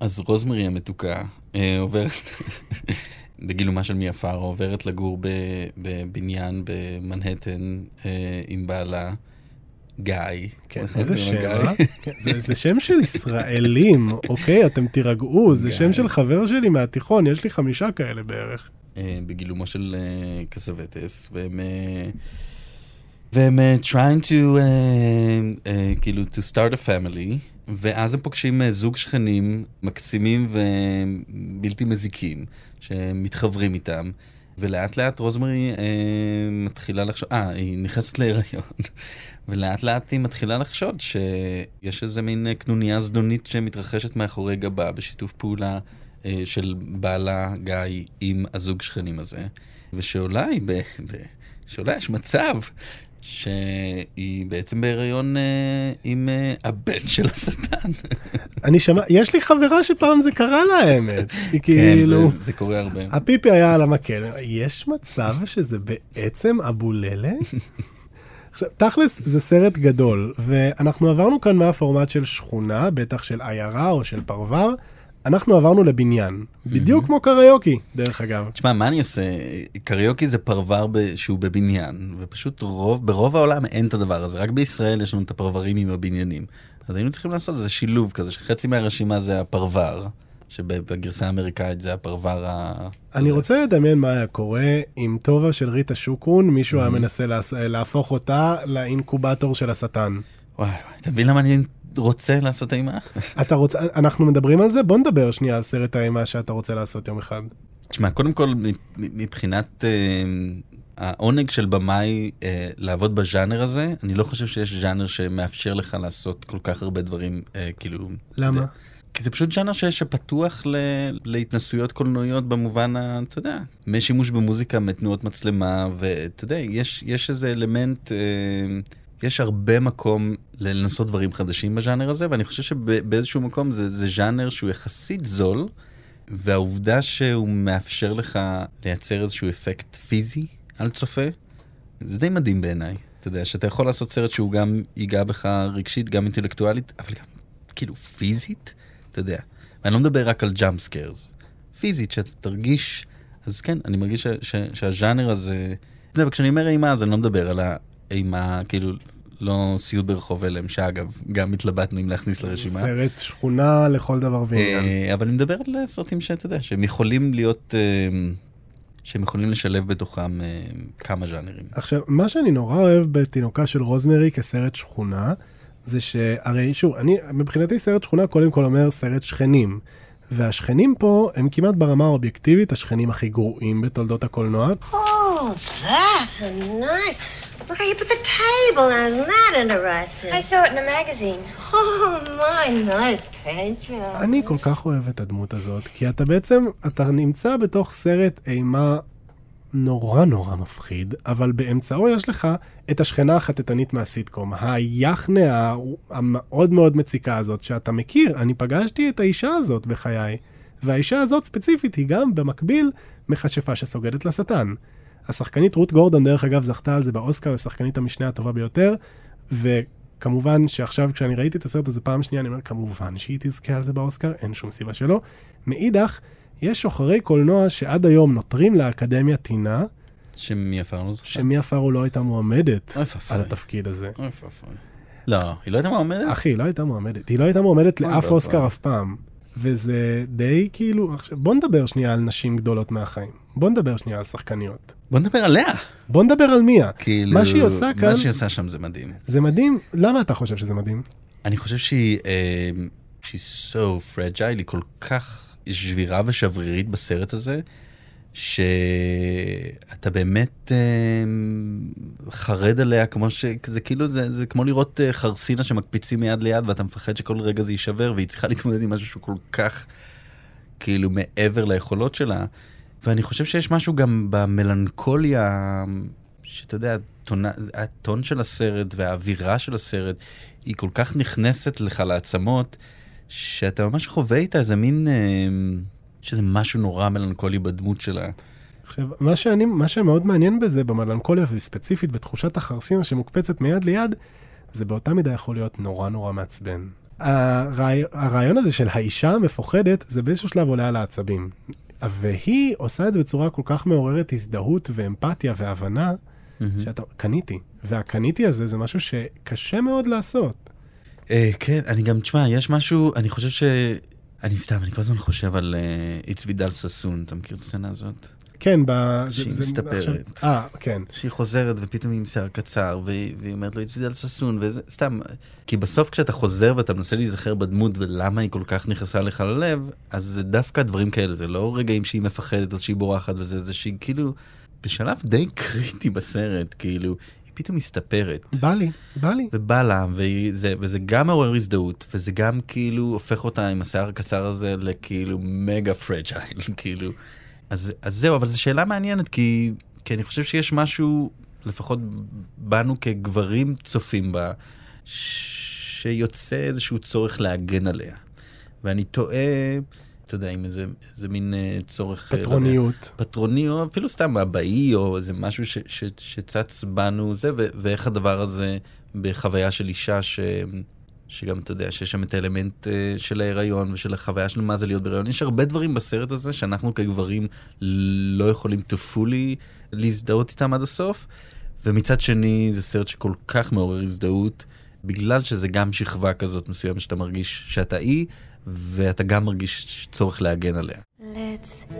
אז רוזמרי המתוקה אה, עוברת, בגילומה של מי עפר, עוברת לגור בבניין במנהטן עם בעלה, גיא. כן, נכון? איזה שם? אה? כן, זה- זה שם של ישראלים, אוקיי? אתם תירגעו, זה גיא. שם של חבר שלי מהתיכון, יש לי חמישה כאלה בערך. אה, בגילומו של אה, קסווטס, והם... אה, והם אה, trying to, אה, אה, כאילו, to start a family, ואז הם פוגשים אה, זוג שכנים מקסימים ובלתי מזיקים, שמתחברים איתם, ולאט לאט רוזמרי אה, מתחילה לחשוב, אה, היא נכנסת להיריון, ולאט לאט היא מתחילה לחשוד שיש איזה מין אה, קנוניה זדונית שמתרחשת מאחורי גבה, בשיתוף פעולה אה, של בעלה גיא עם הזוג שכנים הזה, ושאולי, ב, ב, שאולי יש מצב שהיא בעצם בהיריון אה, עם אה, הבן של השטן. אני שמע, יש לי חברה שפעם זה קרה לה האמת. היא כן, כאילו, זה, זה קורה הרבה. הפיפי היה על המקל. יש מצב שזה בעצם אבוללה? עכשיו, תכלס זה סרט גדול, ואנחנו עברנו כאן מהפורמט של שכונה, בטח של עיירה או של פרבר, אנחנו עברנו לבניין. בדיוק כמו קריוקי, דרך אגב. תשמע, מה אני אעשה? קריוקי זה ב... שהוא בבניין, ופשוט רוב, ברוב העולם אין את הדבר הזה, רק בישראל יש לנו את הפרברים עם הבניינים. אז היינו צריכים לעשות איזה שילוב כזה, שחצי מהרשימה זה הפרבר, שבגרסה האמריקאית זה הפרבר ה... אני רוצה לדמיין מה היה קורה אם טובה של ריטה שוקרון, מישהו היה מנסה לעש- להפוך אותה לאינקובטור של השטן. וואי, וואי, אתה מבין למה אני רוצה לעשות אימה? אתה רוצה, אנחנו מדברים על זה? בוא נדבר שנייה על סרט האימה שאתה רוצה לעשות יום אחד. תשמע, קודם כל, מבחינת אה, העונג של במאי אה, לעבוד בז'אנר הזה, אני לא חושב שיש ז'אנר שמאפשר לך לעשות כל כך הרבה דברים, אה, כאילו... למה? כי זה פשוט ז'אנר שפתוח ל, להתנסויות קולנועיות במובן, ה- אתה יודע, משימוש במוזיקה, מתנועות מצלמה, ואתה יודע, יש, יש איזה אלמנט, אה, יש הרבה מקום לנסות דברים חדשים בז'אנר הזה, ואני חושב שבאיזשהו מקום זה, זה ז'אנר שהוא יחסית זול, והעובדה שהוא מאפשר לך לייצר איזשהו אפקט פיזי על צופה, זה די מדהים בעיניי. אתה יודע, שאתה יכול לעשות סרט שהוא גם ייגע בך רגשית, גם אינטלקטואלית, אבל גם כאילו פיזית, אתה יודע. ואני לא מדבר רק על jump scares. פיזית, שאתה תרגיש, אז כן, אני מרגיש ש, ש, שהז'אנר הזה... אתה יודע, וכשאני אומר אימה, אז אני לא מדבר על האימה, כאילו, לא סיוט ברחוב הלם, שאגב, גם התלבטנו אם להכניס לרשימה. סרט שכונה לכל דבר ועניין. אה, אבל אני מדבר על סרטים שאתה יודע, שהם יכולים להיות, אה, שהם יכולים לשלב בתוכם אה, כמה ז'אנרים. עכשיו, מה שאני נורא אוהב בתינוקה של רוזמרי כסרט שכונה, זה שהרי שוב, אני, מבחינתי סרט שכונה קודם כל אומר סרט שכנים. והשכנים פה הם כמעט ברמה האובייקטיבית השכנים הכי גרועים בתולדות הקולנוע. Oh, that's a nice. Look how you put the table on. Isn't that interesting? I saw it in a magazine. Oh, my nice picture. אני כל כך אוהב את הדמות הזאת, כי אתה בעצם, אתה נמצא בתוך סרט אימה נורא נורא מפחיד, אבל באמצעו יש לך את השכנה החטטנית מהסיטקום, היחנה המאוד מאוד מציקה הזאת שאתה מכיר. אני פגשתי את האישה הזאת בחיי, והאישה הזאת ספציפית היא גם במקביל מכשפה שסוגדת לשטן. השחקנית רות גורדון, דרך אגב, זכתה על זה באוסקר לשחקנית המשנה הטובה ביותר, וכמובן שעכשיו כשאני ראיתי את הסרט הזה פעם שנייה, אני אומר, כמובן שהיא תזכה על זה באוסקר, אין שום סיבה שלא. מאידך, יש שוחרי קולנוע שעד היום נותרים לאקדמיה טינה, שמיה פארו זכתה. שמיה פארו לא הייתה מועמדת. על התפקיד הזה. אוי ואבוי. לא, היא לא הייתה מועמדת? אחי, היא לא הייתה מועמדת. היא לא הייתה מועמדת לאף. אוסקר אף פעם. וזה די כאילו, בוא נדבר שנייה על נשים גדולות מהחיים. בוא נדבר שנייה על שחקניות. בוא נדבר עליה. בוא נדבר על מיה. כאילו, מה שהיא עושה כאן, מה שהיא עושה שם זה מדהים. זה מדהים. למה אתה חושב שזה מדהים? אני חושב שהיא, אה, שהיא so fragile, היא כל כך שבירה ושברירית בסרט הזה, שאתה באמת אה, חרד עליה כמו ש... זה כאילו, זה, זה כמו לראות אה, חרסינה שמקפיצים מיד ליד ואתה מפחד שכל רגע זה יישבר, והיא צריכה להתמודד עם משהו שהוא כל כך, כאילו, מעבר ליכולות שלה. ואני חושב שיש משהו גם במלנכוליה, שאתה יודע, הטון, הטון של הסרט והאווירה של הסרט, היא כל כך נכנסת לך לעצמות, שאתה ממש חווה איתה איזה מין, אה, שזה משהו נורא מלנכולי בדמות שלה. עכשיו, מה, שאני, מה שמאוד מעניין בזה, במלנכוליה וספציפית בתחושת החרסינה שמוקפצת מיד ליד, זה באותה מידה יכול להיות נורא נורא מעצבן. הרעי, הרעיון הזה של האישה המפוחדת, זה באיזשהו שלב עולה על העצבים. והיא עושה את זה בצורה כל כך מעוררת הזדהות ואמפתיה והבנה, שאתה, קניתי. והקניתי הזה זה משהו שקשה מאוד לעשות. אה, כן, אני גם, תשמע, יש משהו, אני חושב ש... אני סתם, אני כל הזמן חושב על איץ וידל ששון, אתה מכיר את הסצנה הזאת? כן, ב... שהיא זה- מסתפרת. אה, כן. שהיא חוזרת ופתאום היא עם שיער קצר, והיא, והיא אומרת לו, הצבידה על ששון, וזה סתם. כי בסוף כשאתה חוזר ואתה מנסה להיזכר בדמות ולמה היא כל כך נכנסה לך ללב, אז זה דווקא דברים כאלה, זה לא רגעים שהיא מפחדת או שהיא בורחת וזה, זה שהיא כאילו, בשלב די קריטי בסרט, כאילו, פתאום מסתפרת. בא לי, בא לי. ובא לה, וזה, וזה גם מעורר הזדהות, וזה גם כאילו הופך אותה עם השיער הקצר הזה לכאילו מגה פרג'ייל, כאילו. אז, אז זהו, אבל זו שאלה מעניינת, כי, כי אני חושב שיש משהו, לפחות בנו כגברים צופים בה, שיוצא איזשהו צורך להגן עליה. ואני תוהה, אתה יודע, עם איזה, איזה מין אה, צורך... אה, לא יודע, פטרוניות. פטרוני, או אפילו סתם אבאי, או איזה משהו ש, ש, שצץ בנו, זה, ו, ואיך הדבר הזה בחוויה של אישה, ש, שגם, אתה יודע, שיש שם את האלמנט אה, של ההיריון ושל החוויה של מה זה להיות בהיריון. יש הרבה דברים בסרט הזה שאנחנו כגברים לא יכולים to fully להזדהות איתם עד הסוף, ומצד שני זה סרט שכל כך מעורר הזדהות, בגלל שזה גם שכבה כזאת מסוימת שאתה מרגיש שאתה אי, ואתה גם מרגיש צורך להגן עליה. Let's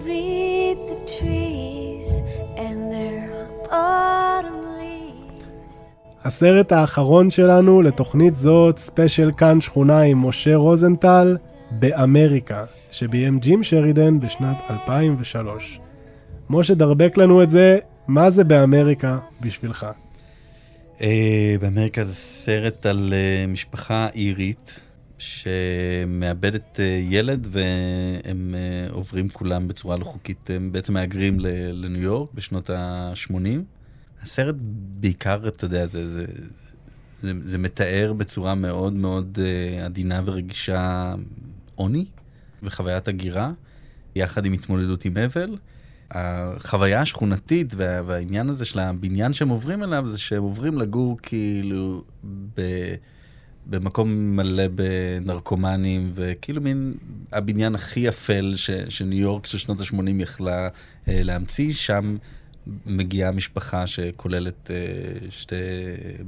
read the trees and their autumn leaves. הסרט האחרון שלנו לתוכנית זאת, ספיישל כאן שכונה עם משה רוזנטל באמריקה, שביים ג'ים שרידן בשנת 2003. משה, דרבק לנו את זה, מה זה באמריקה בשבילך? אה, באמריקה זה סרט על אה, משפחה אירית שמאבדת אה, ילד והם אה, עוברים כולם בצורה לא חוקית, הם בעצם מהגרים לניו יורק בשנות ה-80. הסרט בעיקר, אתה יודע, זה, זה, זה, זה מתאר בצורה מאוד מאוד אה, עדינה ורגישה עוני וחוויית הגירה, יחד עם התמודדות עם אבל. החוויה השכונתית וה, והעניין הזה של הבניין שהם עוברים אליו, זה שהם עוברים לגור כאילו ב, במקום מלא בנרקומנים, וכאילו מין הבניין הכי אפל ש, שניו יורק של שנות ה-80 יכלה אה, להמציא, שם מגיעה משפחה שכוללת אה, שתי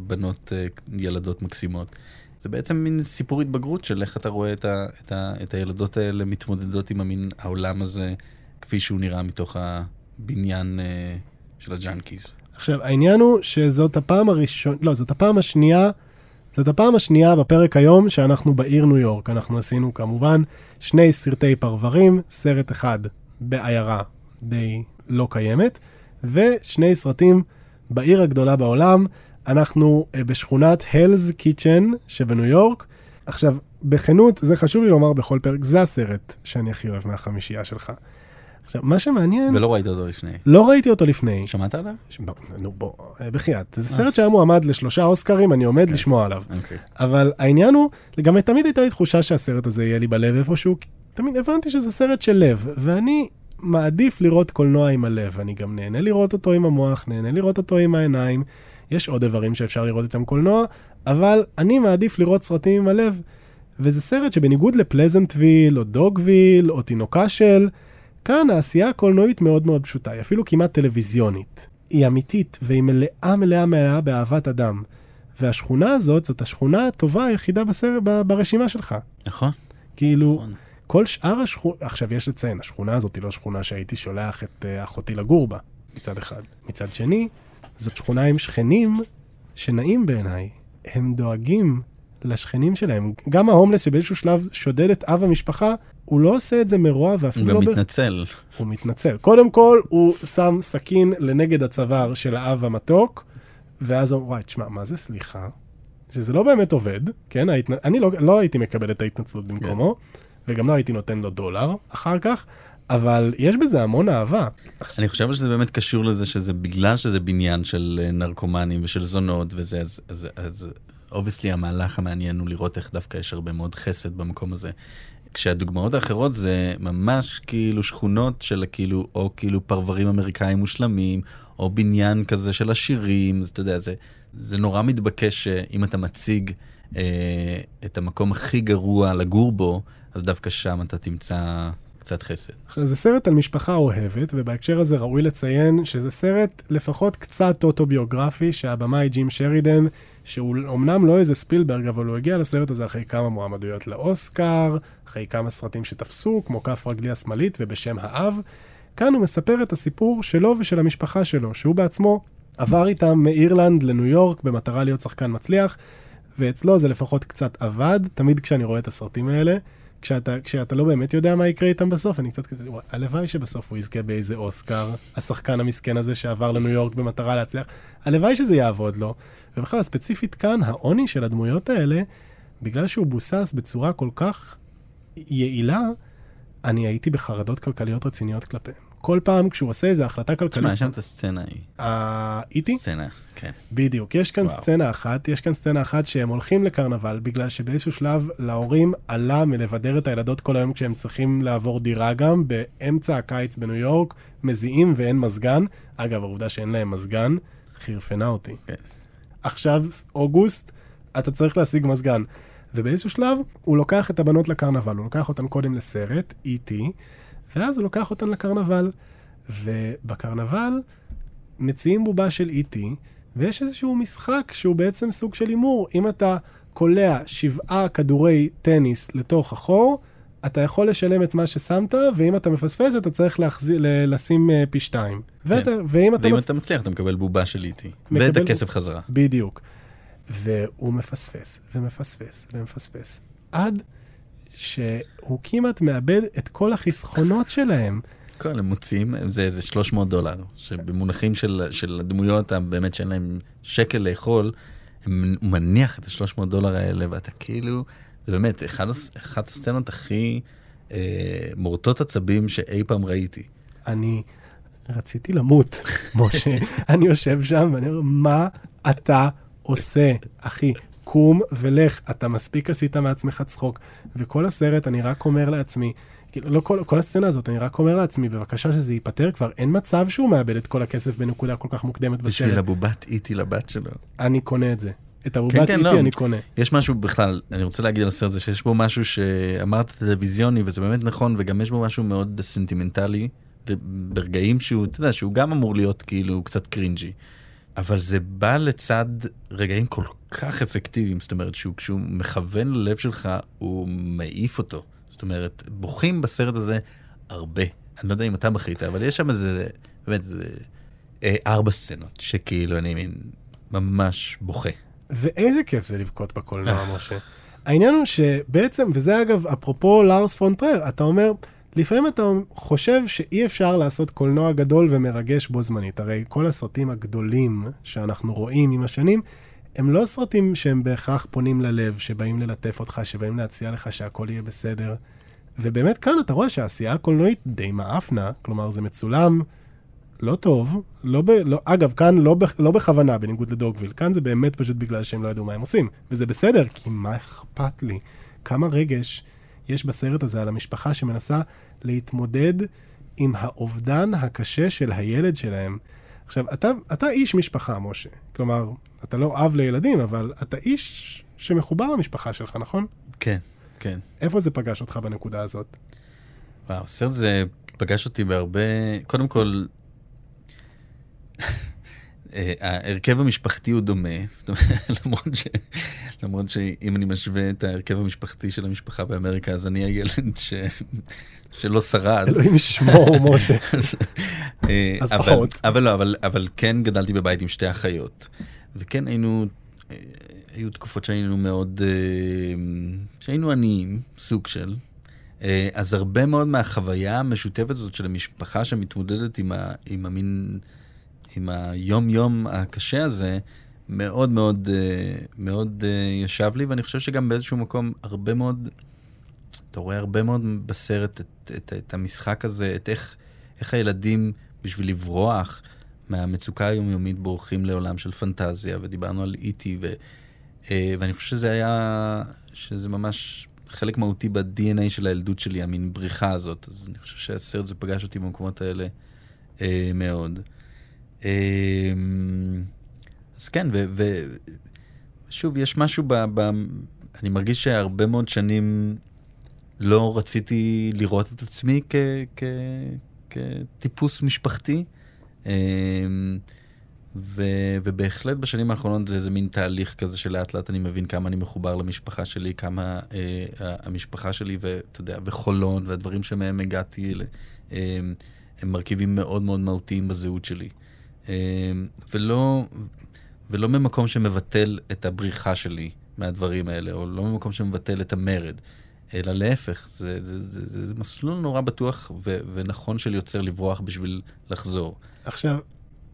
בנות אה, ילדות מקסימות. זה בעצם מין סיפור התבגרות של איך אתה רואה את, ה, את, ה, את הילדות האלה מתמודדות עם המין העולם הזה, כפי שהוא נראה מתוך הבניין אה, של ה junkies. עכשיו, העניין הוא שזאת הפעם הראשונה, לא, זאת הפעם השנייה זאת הפעם השנייה בפרק היום שאנחנו בעיר ניו יורק. אנחנו עשינו כמובן שני סרטי פרברים, סרט אחד בעיירה די לא קיימת, ושני סרטים בעיר הגדולה בעולם. אנחנו אה, בשכונת הלס קיצ'ן שבניו יורק. עכשיו, בכנות, זה חשוב לי לומר בכל פרק, זה הסרט שאני הכי אוהב מהחמישייה שלך. עכשיו, מה שמעניין... ולא ראית אותו לפני. לא ראיתי אותו לפני. שמעת עליו? נו בוא, אה, בחייאת. זה סרט שהיה מועמד לשלושה אוסקרים, אני עומד לשמוע עליו. אוקיי. אבל העניין הוא, גם תמיד הייתה לי תחושה שהסרט הזה יהיה לי בלב איפשהו, תמיד הבנתי שזה סרט של לב, ואני מעדיף לראות קולנוע עם הלב. אני גם נהנה לראות אותו עם המוח, נהנה לראות אותו עם העיניים. יש עוד איברים שאפשר לראות איתם קולנוע, אבל אני מעדיף לראות סרטים עם הלב. וזה סרט שבניגוד לפלזנטוויל, או דוגוויל, או תינוקה של, כאן העשייה הקולנועית מאוד מאוד פשוטה, היא אפילו כמעט טלוויזיונית. היא אמיתית, והיא מלאה מלאה מלאה באהבת אדם. והשכונה הזאת, זאת השכונה הטובה היחידה בסרט, ב- ברשימה שלך. נכון. כאילו, נכון. כל שאר השכונה, עכשיו יש לציין, השכונה הזאת היא לא שכונה שהייתי שולח את uh, אחותי לגור בה, מצד אחד. מצד שני, זאת שכונה עם שכנים שנעים בעיניי. הם דואגים לשכנים שלהם. גם ההומלס שבאיזשהו שלב שודד את אב המשפחה, הוא לא עושה את זה מרוע הוא ואפילו גם לא... ב- מתנצל. הוא מתנצל. קודם כל, הוא שם סכין לנגד הצוואר של האב המתוק, ואז הוא, וואי, תשמע, מה זה סליחה? שזה לא באמת עובד, כן? ההתנ... אני לא, לא הייתי מקבל את ההתנצלות במקומו, וגם לא הייתי נותן לו דולר אחר כך, אבל יש בזה המון אהבה. אני חושב שזה באמת קשור לזה שזה בגלל שזה בניין של אה, נרקומנים ושל זונות וזה, אז, אז, אז obviously המהלך המעניין הוא לראות איך דווקא יש הרבה מאוד חסד במקום הזה. כשהדוגמאות האחרות זה ממש כאילו שכונות של כאילו, או כאילו פרברים אמריקאים מושלמים, או בניין כזה של עשירים, אז אתה יודע, זה, זה נורא מתבקש שאם אתה מציג אה, את המקום הכי גרוע לגור בו, אז דווקא שם אתה תמצא קצת חסד. עכשיו, זה סרט על משפחה אוהבת, ובהקשר הזה ראוי לציין שזה סרט לפחות קצת אוטוביוגרפי, שהבמאי ג'ים שרידן, שהוא אמנם לא איזה ספילברג, אבל הוא הגיע לסרט הזה אחרי כמה מועמדויות לאוסקר, אחרי כמה סרטים שתפסו, כמו כף רגלי השמאלית ובשם האב. כאן הוא מספר את הסיפור שלו ושל המשפחה שלו, שהוא בעצמו עבר איתם מאירלנד לניו יורק במטרה להיות שחקן מצליח, ואצלו זה לפחות קצת עבד, תמיד כשאני רואה את הסרטים האלה. כשאתה, כשאתה לא באמת יודע מה יקרה איתם בסוף, אני קצת כזה, וואי, הלוואי שבסוף הוא יזכה באיזה אוסקר, השחקן המסכן הזה שעבר לניו יורק במטרה להצליח, הלוואי שזה יעבוד לו. ובכלל, ספציפית כאן, העוני של הדמויות האלה, בגלל שהוא בוסס בצורה כל כך יעילה, אני הייתי בחרדות כלכליות רציניות כלפיהם. כל פעם כשהוא עושה איזו החלטה כלכלית... תשמע, יש שם את הסצנה ההיא. אה, איטי? סצנה, כן. בדיוק. יש כאן וואו. סצנה אחת, יש כאן סצנה אחת שהם הולכים לקרנבל, בגלל שבאיזשהו שלב להורים עלה מלבדר את הילדות כל היום כשהם צריכים לעבור דירה גם, באמצע הקיץ בניו יורק, מזיעים ואין מזגן. אגב, העובדה שאין להם מזגן, חירפנה אותי. כן. עכשיו, אוגוסט, אתה צריך להשיג מזגן. ובאיזשהו שלב, הוא לוקח את הבנות לקרנבל, הוא לוקח אותן קודם לסרט, איטי, ואז הוא לוקח אותן לקרנבל. ובקרנבל מציעים בובה של איטי, ויש איזשהו משחק שהוא בעצם סוג של הימור. אם אתה קולע שבעה כדורי טניס לתוך החור, אתה יכול לשלם את מה ששמת, ואם אתה מפספס, אתה צריך להחזיר, ל- לשים אה, פי שתיים. ואתה, ואם אתה ואם מצ- אתה מצליח, אתה מקבל בובה של איטי. מקבל ואת הכסף חזרה. בדיוק. והוא מפספס, ומפספס, ומפספס, עד שהוא כמעט מאבד את כל החסכונות שלהם. כל הם מוציאים, זה איזה 300 דולר, שבמונחים של, של הדמויות הבאמת שאין להם שקל לאכול, הוא מניח את ה-300 דולר האלה, ואתה כאילו, זה באמת אחד, אחת הסצנות הכי אה, מורטות עצבים שאי פעם ראיתי. אני רציתי למות, משה. אני יושב שם ואני אומר, מה אתה עושה, אחי? קום ולך, אתה מספיק עשית מעצמך צחוק. וכל הסרט, אני רק אומר לעצמי, לא כל, כל הסצנה הזאת, אני רק אומר לעצמי, בבקשה שזה ייפתר כבר, אין מצב שהוא מאבד את כל הכסף בנקודה כל כך מוקדמת בשביל בסרט. הבובת איטי לבת שלו. אני קונה את זה. את הבובת כן, כן, איטי לא. אני קונה. יש משהו בכלל, אני רוצה להגיד על הסרט הזה, שיש בו משהו שאמרת טלוויזיוני, וזה באמת נכון, וגם יש בו משהו מאוד סנטימנטלי, ברגעים שהוא, אתה יודע, שהוא גם אמור להיות כאילו קצת קרינג'י. אבל זה בא לצד רגעים כל כך אפקטיביים, זאת אומרת, שהוא, כשהוא מכוון ללב שלך, הוא מעיף אותו. זאת אומרת, בוכים בסרט הזה הרבה. אני לא יודע אם אתה בכית, אבל יש שם איזה, באמת, זה, אה, ארבע סצנות, שכאילו אני מין, ממש בוכה. ואיזה כיף זה לבכות בקולנוע, משה. העניין הוא שבעצם, וזה אגב, אפרופו לארס פונטרר, אתה אומר, לפעמים אתה חושב שאי אפשר לעשות קולנוע גדול ומרגש בו זמנית. הרי כל הסרטים הגדולים שאנחנו רואים עם השנים, הם לא סרטים שהם בהכרח פונים ללב, שבאים ללטף אותך, שבאים להציע לך שהכל יהיה בסדר. ובאמת כאן אתה רואה שהעשייה הקולנועית די מאפנה, כלומר זה מצולם לא טוב, לא ב, לא, אגב, כאן לא, ב, לא בכוונה, בניגוד לדוגוויל, כאן זה באמת פשוט בגלל שהם לא ידעו מה הם עושים. וזה בסדר, כי מה אכפת לי? כמה רגש יש בסרט הזה על המשפחה שמנסה להתמודד עם האובדן הקשה של הילד שלהם. עכשיו, אתה, אתה איש משפחה, משה. כלומר, אתה לא אב לילדים, אבל אתה איש שמחובר למשפחה שלך, נכון? כן, כן. איפה זה פגש אותך בנקודה הזאת? וואו, הסרט הזה פגש אותי בהרבה... קודם כל, אה, ההרכב המשפחתי הוא דומה, זאת אומרת, למרות, ש... למרות שאם אני משווה את ההרכב המשפחתי של המשפחה באמריקה, אז אני הילד ש... שלא שרד. אלוהים ישמור, משה. אז, אה, אז אבל, פחות. אבל לא, אבל, כן גדלתי בבית עם שתי אחיות, וכן היינו, אה, היו תקופות שהיינו מאוד, שהיינו עניים, סוג של. אז הרבה מאוד מהחוויה המשותפת הזאת של המשפחה שמתמודדת עם, ה, עם המין... עם היום-יום הקשה הזה, מאוד מאוד, מאוד ישב לי, ואני חושב שגם באיזשהו מקום הרבה מאוד, אתה רואה הרבה מאוד בסרט את, את, את המשחק הזה, את איך, איך הילדים, בשביל לברוח מהמצוקה היומיומית, בורחים לעולם של פנטזיה, ודיברנו על איטי, ו, ואני חושב שזה היה, שזה ממש חלק מהותי ב-DNA של הילדות שלי, המין בריחה הזאת. אז אני חושב שהסרט הזה פגש אותי במקומות האלה אה, מאוד. אז כן, ושוב, יש משהו ב, ב... אני מרגיש שהרבה מאוד שנים לא רציתי לראות את עצמי כ, כ, כטיפוס משפחתי. ו, ובהחלט בשנים האחרונות זה איזה מין תהליך כזה שלאט לאט אני מבין כמה אני מחובר למשפחה שלי, כמה אה, המשפחה שלי, ואתה יודע, וחולון, והדברים שמהם הגעתי, אה, הם מרכיבים מאוד מאוד מהותיים בזהות שלי. ולא, ולא ממקום שמבטל את הבריחה שלי מהדברים האלה, או לא ממקום שמבטל את המרד, אלא להפך, זה, זה, זה, זה, זה מסלול נורא בטוח ו, ונכון של יוצר לברוח בשביל לחזור. עכשיו,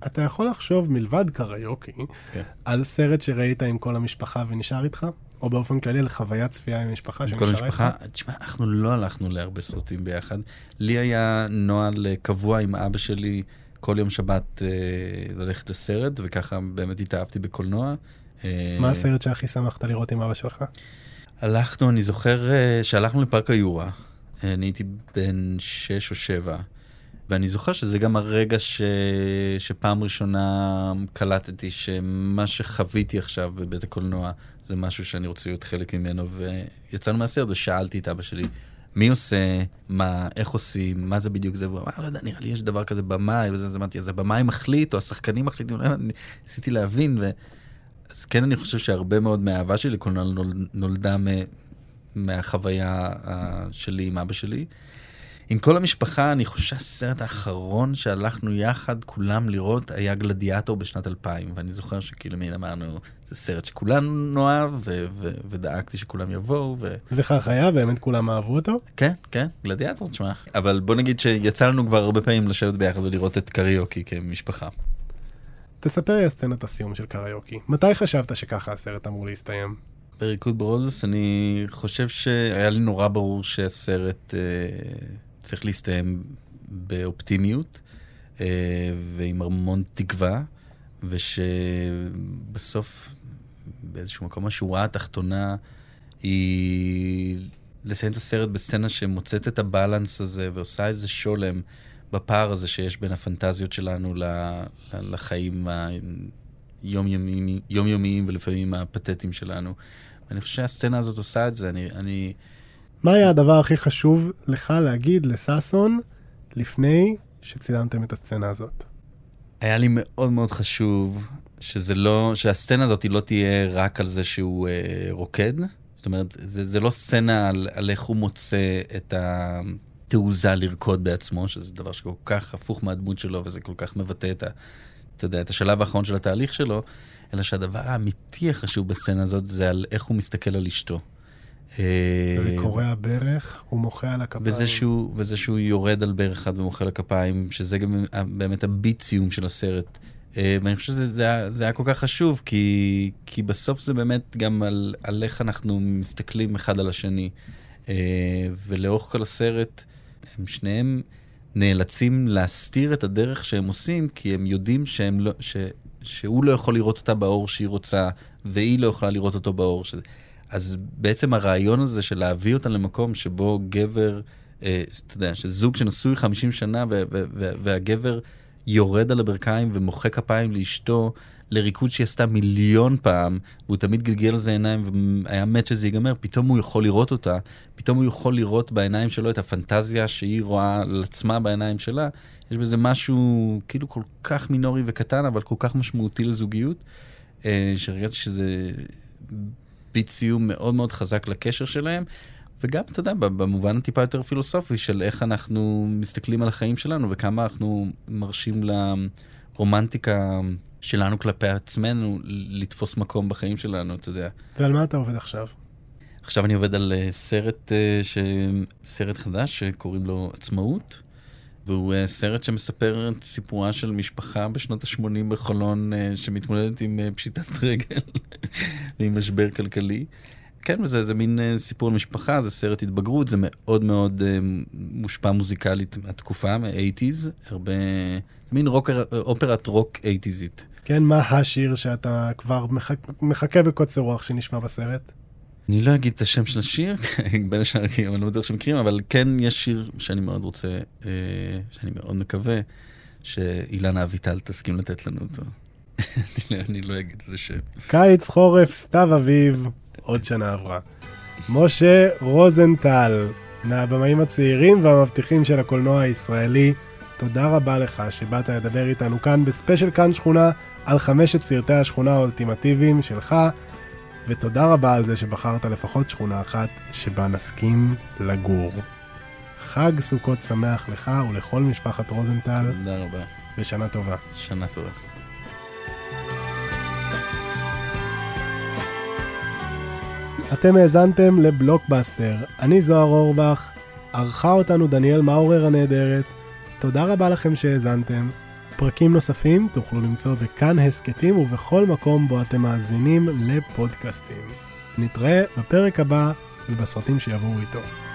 אתה יכול לחשוב מלבד קריוקי, כן. על סרט שראית עם כל המשפחה ונשאר איתך? או באופן כללי על חוויית צפייה עם משפחה שנשארה איתך? כל משפחה, תשמע, אנחנו לא הלכנו להרבה סרטים ביחד. לי היה נוהל קבוע עם אבא שלי. כל יום שבת אה, ללכת לסרט, וככה באמת התאהבתי בקולנוע. אה, מה הסרט שהכי שמחת לראות עם אבא שלך? הלכנו, אני זוכר אה, שהלכנו לפארק היורה. אה, אני הייתי בן שש או שבע, ואני זוכר שזה גם הרגע ש... שפעם ראשונה קלטתי שמה שחוויתי עכשיו בבית הקולנוע זה משהו שאני רוצה להיות חלק ממנו, ויצאנו מהסרט ושאלתי את אבא שלי, מי עושה, מה, איך עושים, מה זה בדיוק זה, והוא אמר, לא יודע, נראה לי יש דבר כזה במאי, וזה, אז אמרתי, אז הבמאי מחליט, או השחקנים מחליטים, לא, ניסיתי להבין, ו... אז כן, אני חושב שהרבה מאוד מהאהבה שלי לקולנוע נולדה מ... מהחוויה שלי עם אבא שלי. עם כל המשפחה, אני חושב שהסרט האחרון שהלכנו יחד, כולם לראות, היה גלדיאטור בשנת 2000, ואני זוכר שכאילו מין אמרנו, זה סרט שכולנו נאהב, ו- ו- ודאגתי שכולם יבואו. ו... וכך היה, באמת כולם אהבו אותו? כן, כן, גלדיאטור, תשמע. אבל בוא נגיד שיצא לנו כבר הרבה פעמים לשבת ביחד ולראות את קריוקי כמשפחה. תספר לי על סצנת הסיום של קריוקי. מתי חשבת שככה הסרט אמור להסתיים? בריקוד ברודוס, אני חושב שהיה לי נורא ברור שהסרט... אה, צריך להסתיים באופטימיות אה, ועם המון תקווה, ושבסוף באיזשהו מקום השורה התחתונה היא לסיים את הסרט בסצנה שמוצאת את הבלנס הזה ועושה איזה שולם בפער הזה שיש בין הפנטזיות שלנו לחיים היומיומיים ולפעמים הפתטיים שלנו. ואני חושב שהסצנה הזאת עושה את זה. אני, אני, מה היה הדבר הכי חשוב לך להגיד לששון לפני שצילמתם את הסצנה הזאת? היה לי מאוד מאוד חשוב שזה לא, שהסצנה הזאת לא תהיה רק על זה שהוא אה, רוקד. זאת אומרת, זה, זה לא סצנה על, על איך הוא מוצא את התעוזה לרקוד בעצמו, שזה דבר שכל כך הפוך מהדמות שלו וזה כל כך מבטא את, ה, אתה יודע, את השלב האחרון של התהליך שלו, אלא שהדבר האמיתי החשוב בסצנה הזאת זה על איך הוא מסתכל על אשתו. אה, וקורע ברך, הוא מוחה על הכפיים. וזה שהוא, וזה שהוא יורד על ברך אחד ומוחא על הכפיים, שזה גם באמת הביט סיום של הסרט. אה, ואני חושב שזה זה היה, זה היה כל כך חשוב, כי, כי בסוף זה באמת גם על, על איך אנחנו מסתכלים אחד על השני. אה, ולאורך כל הסרט, הם שניהם נאלצים להסתיר את הדרך שהם עושים, כי הם יודעים שהם לא, ש, שהוא לא יכול לראות אותה באור שהיא רוצה, והיא לא יכולה לראות אותו באור. ש... אז בעצם הרעיון הזה של להביא אותה למקום שבו גבר, אה, אתה יודע, שזוג שנשוי 50 שנה ו- ו- ו- והגבר יורד על הברכיים ומוחא כפיים לאשתו לריקוד שהיא עשתה מיליון פעם, והוא תמיד גלגל על זה עיניים והיה מת שזה ייגמר, פתאום הוא יכול לראות אותה, פתאום הוא יכול לראות בעיניים שלו את הפנטזיה שהיא רואה על עצמה בעיניים שלה. יש בזה משהו כאילו כל כך מינורי וקטן, אבל כל כך משמעותי לזוגיות, אה, שהרגשתי שזה ביט סיום מאוד מאוד חזק לקשר שלהם. וגם, אתה יודע, במובן הטיפה יותר פילוסופי של איך אנחנו מסתכלים על החיים שלנו וכמה אנחנו מרשים לרומנטיקה שלנו כלפי עצמנו לתפוס מקום בחיים שלנו, אתה יודע. ועל מה אתה עובד עכשיו? עכשיו אני עובד על אה, סרט, אה, ש... סרט חדש שקוראים לו עצמאות, והוא אה, סרט שמספר את סיפורה של משפחה בשנות ה-80 בחולון שמתמודדת עם פשיטת רגל ועם משבר כלכלי. כן, וזה זה מין סיפור משפחה, זה סרט התבגרות, זה מאוד מאוד מושפע מוזיקלית מהתקופה, מ-80's, הרבה... מין רוקר, אופרת רוק 80'סית. כן, מה השיר שאתה כבר מחכה, מחכה בקוצר רוח שנשמע בסרט? אני לא אגיד את השם של השיר, בין השאר, אני לא בטוח שמכירים, אבל כן יש שיר שאני מאוד רוצה, אה, שאני מאוד מקווה שאילנה אביטל תסכים לתת לנו אותו. אני, לא, אני לא אגיד איזה שם. קיץ, חורף, סתיו אביב, עוד שנה עברה. משה רוזנטל, מהבמאים הצעירים והמבטיחים של הקולנוע הישראלי, תודה רבה לך שבאת לדבר איתנו כאן בספיישל כאן שכונה על חמשת סרטי השכונה האולטימטיביים שלך, ותודה רבה על זה שבחרת לפחות שכונה אחת שבה נסכים לגור. חג סוכות שמח לך ולכל משפחת רוזנטל. תודה רבה. ושנה טובה. שנה טובה. אתם האזנתם לבלוקבאסטר. אני זוהר אורבך, ערכה אותנו דניאל מאורר הנהדרת. תודה רבה לכם שהאזנתם. פרקים נוספים תוכלו למצוא בכאן הסכתים ובכל מקום בו אתם מאזינים לפודקאסטים. נתראה בפרק הבא ובסרטים שיבואו איתו.